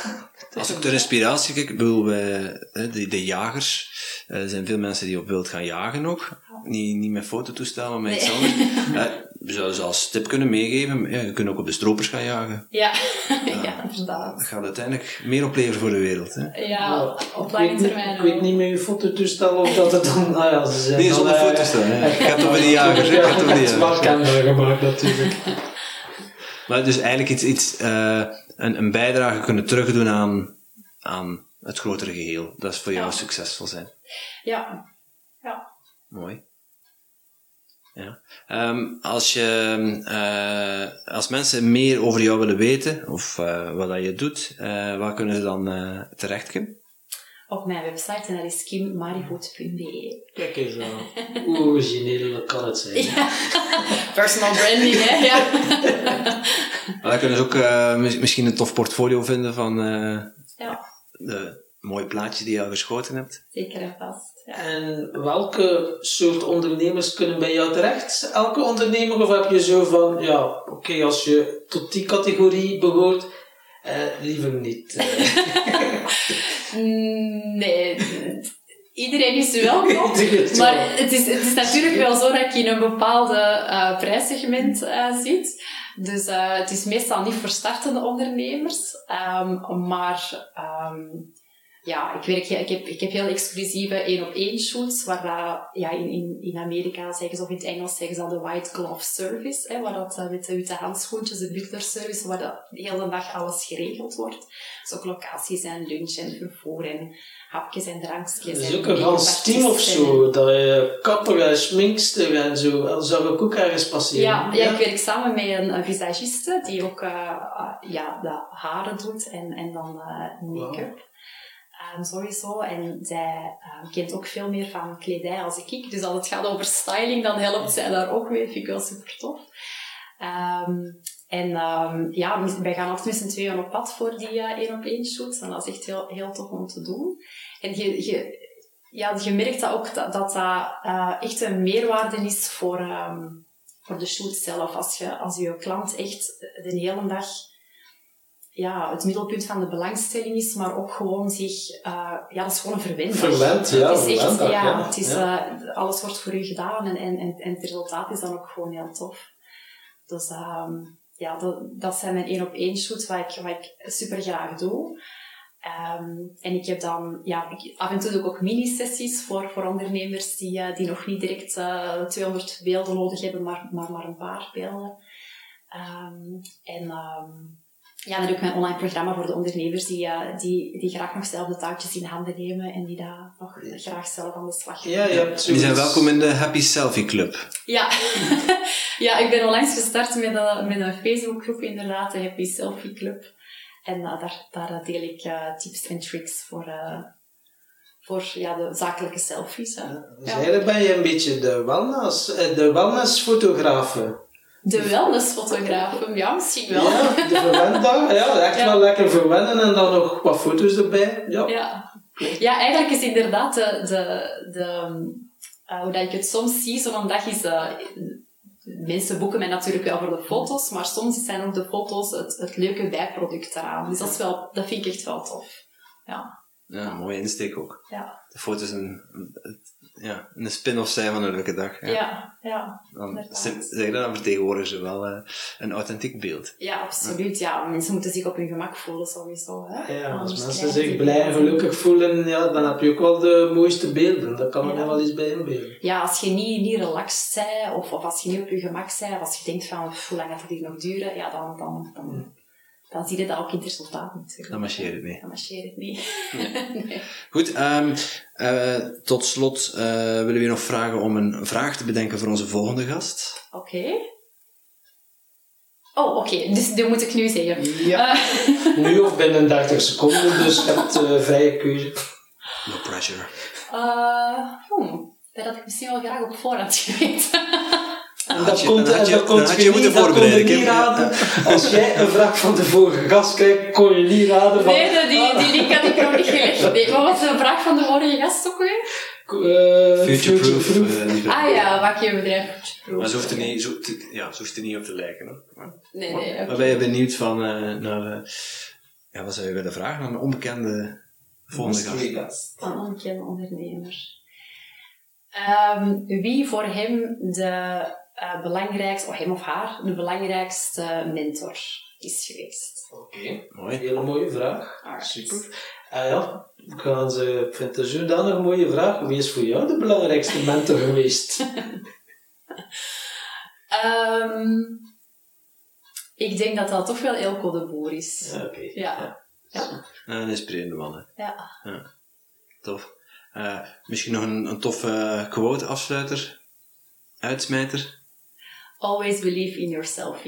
Als ik ter inspiratie kijk, ik bedoel, wij, de, de jagers, er zijn veel mensen die op wild gaan jagen nog. Niet, niet met fototoestel, maar met iets anders. Uh, we zouden ze als tip kunnen meegeven, ja, je kunt ook op de stropers gaan jagen. Ja, ja, ja inderdaad. Dat gaat uiteindelijk meer opleveren voor de wereld. Hè? Ja, op lange termijn Ik weet niet met je fototoestel of dat het dan... Nou ja, ze zijn nee, zonder fototoestel. Ja. Ik heb het over de jagers. Ik heb het over de jagers. gemaakt natuurlijk. Maar dus eigenlijk iets, iets uh, een, een bijdrage kunnen terugdoen aan, aan het grotere geheel. Dat is voor jou Ja. succesvol zijn. Ja. Ja. Mooi. Ja. Ehm, als, je, eh, als mensen meer over jou willen weten, of eh, wat dat je doet, eh, waar kunnen ze dan eh terecht, Kim? Op mijn website, en dat is kimmarivoet.be. Kijk eens aan. Hoe origineel kan het zijn. Ja. Personal branding, hè? Ja. Maar daar kunnen ze ook eh, mis- misschien een tof portfolio vinden van eh, ja, de mooie plaatjes die je al geschoten hebt. zeker en vast. Ja. En welke soort ondernemers kunnen bij jou terecht? Elke ondernemer? Of heb je zo van, ja, oké, als je tot die categorie behoort, eh, liever niet. eh. Mm, Nee, iedereen is welkom. Maar het is, het is natuurlijk wel zo dat ik in een bepaalde eh, prijssegment eh, zit. Dus eh, het is meestal niet voor startende ondernemers. Ehm, maar ehm, ja, ik, werk, ik, heb, ik heb heel exclusieve één-op-één shoots, waar dat, ja, in, in, in Amerika zeggen ze, of in het Engels zeggen ze dat de white glove service, hè, waar dat eh, met de witte handschoentjes, de butler service, waar dat de hele dag alles geregeld wordt. Dus ook locaties en lunch en vervoer en hapjes en drankjes. Dat is ook een gans team of zo. Dat je kapper en schminkster en zo. Dat zou ik ook ergens passeren. Ja, ja, ik werk samen met een, een visagiste die ook uh, uh, ja, de haren doet en, en dan uh, make-up. Um, sowieso. En zij uh, kent ook veel meer van kledij als ik. Dus als het gaat over styling, dan helpt zij daar ook mee. Vind ik wel super tof. Um, en ja, wij gaan altijd met z'n tweeën op pad voor die één-op-één shoots. En dat is echt heel, heel tof om te doen. En je, je, ja, je merkt dat ook dat dat, uh, echt een meerwaarde is voor, voor de shoot zelf. Als je, als je klant echt de hele dag ja, het middelpunt van de belangstelling is, maar ook gewoon zich... Uh, ja, dat is gewoon een verwend. Verwend, ja. Het is echt, verwend, ja, ja, het is, ja. uh, alles wordt voor u gedaan en, en, en, en het resultaat is dan ook gewoon heel tof. Dus um, ja, dat, dat zijn mijn één-op-één shoots wat ik, wat ik super graag doe. Um, en ik heb dan, ja, ik, af en toe doe ik ook mini-sessies voor, voor ondernemers die, uh, die nog niet direct uh, 200 beelden nodig hebben, maar, maar, maar een paar beelden. Um, en um, ja, dan doe ik mijn online programma voor de ondernemers die, uh, die, die graag nog zelf de taakjes in handen nemen en die daar nog graag zelf aan de slag gaan. Ja, ja, Die zijn welkom in de Happy Selfie Club. Ja, ja ik ben onlangs gestart met een, met een Facebookgroep inderdaad, de Happy Selfie Club. En uh, daar, daar deel ik uh, tips en tricks voor, uh, voor ja, de zakelijke selfies. Hè. Ja, dus ja. eigenlijk ben je een beetje de wellness, de wellnessfotografe. De wellnessfotografen, ja, misschien wel. Ja, de verwenddag, ja, echt ja. wel lekker verwennen en dan nog wat foto's erbij. Ja, ja. ja eigenlijk is inderdaad de, de, de uh, hoe dat ik het soms zie, zo'n dag is, uh, mensen boeken mij natuurlijk wel voor de foto's, maar soms zijn ook de foto's het, het leuke bijproduct eraan. Dus dat, is wel, dat vind ik echt wel tof. Ja. Ja, mooie insteek ook. Ja. De foto's een, ja, een spin-off zijn van een leuke dag. Ja, ja. ja dan, zeg dat, dan vertegenwoordigen ze wel uh, een authentiek beeld. Ja, absoluut. Ja. Mensen moeten zich op hun gemak voelen sowieso. Hè? Ja, als mensen zich blij en gelukkig voelen, ja, dan heb je ook wel de mooiste beelden. Daar kan me ja. wel eens bij inbeelden. Ja, als je niet, niet relaxed bent, of, of als je niet op je gemak bent, of als je denkt van, hoe lang gaat het hier nog duren, ja, dan... dan, dan dan zie je dat ook in het resultaat natuurlijk. Dan marcheert het niet. Dan marcheert het niet. Nee. nee. Goed, um, uh, tot slot uh, willen we je nog vragen om een vraag te bedenken voor onze volgende gast. Oké. Okay. Oh, oké. Okay. Dus dat moet ik nu zeggen. Ja. Uh. nu of binnen 30 seconden, dus je hebt vrije keuze. No pressure. hmm. Dat had ik misschien wel graag op voorhand geweten. En dat komt, en dat komt je, je niet, dat kon je niet raden. Als jij een vraag van de vorige gast krijgt, kon je niet raden van... Nee, die, die link had ik nog niet gelegd. Nee, wat was de vraag van de vorige gast ook weer? Uh, future-proof. future uh, ah ja, maak je bedrijf future-proof. Maar ze hoeft er niet, zo, ja, ze hoeft er niet op te lijken. Hoor. Maar, nee, nee. Okay. Maar ben je benieuwd van, uh, naar... ja, wat zou je willen vragen aan een onbekende volgende gast? Een onbekende ondernemer. Um, wie voor hem de uh, belangrijkste, of hem of haar, de belangrijkste mentor is geweest? Oké, okay. mooi. Hele mooie vraag. Alright. Super. Uh, ja, gaan ze, ik vind het zodanig een mooie vraag. Wie is voor jou de belangrijkste mentor geweest? um, ik denk dat dat toch wel Elko de Boer is. Ja, Oké. Okay. Ja. ja. ja. Een inspirerende man, hè? Ja. ja. Tof. Uh, misschien nog een, een toffe quote afsluiter, uitsmijter. Always believe in yourself.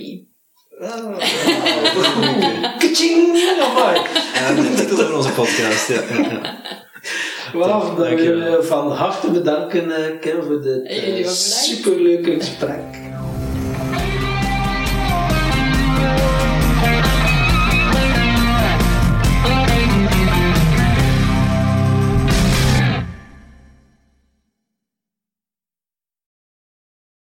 Oh, Kaching! Ja, de titel van onze podcast, ja. Wauw, dan wil je van harte bedanken, Kim, voor dit uh, superleuke gesprek.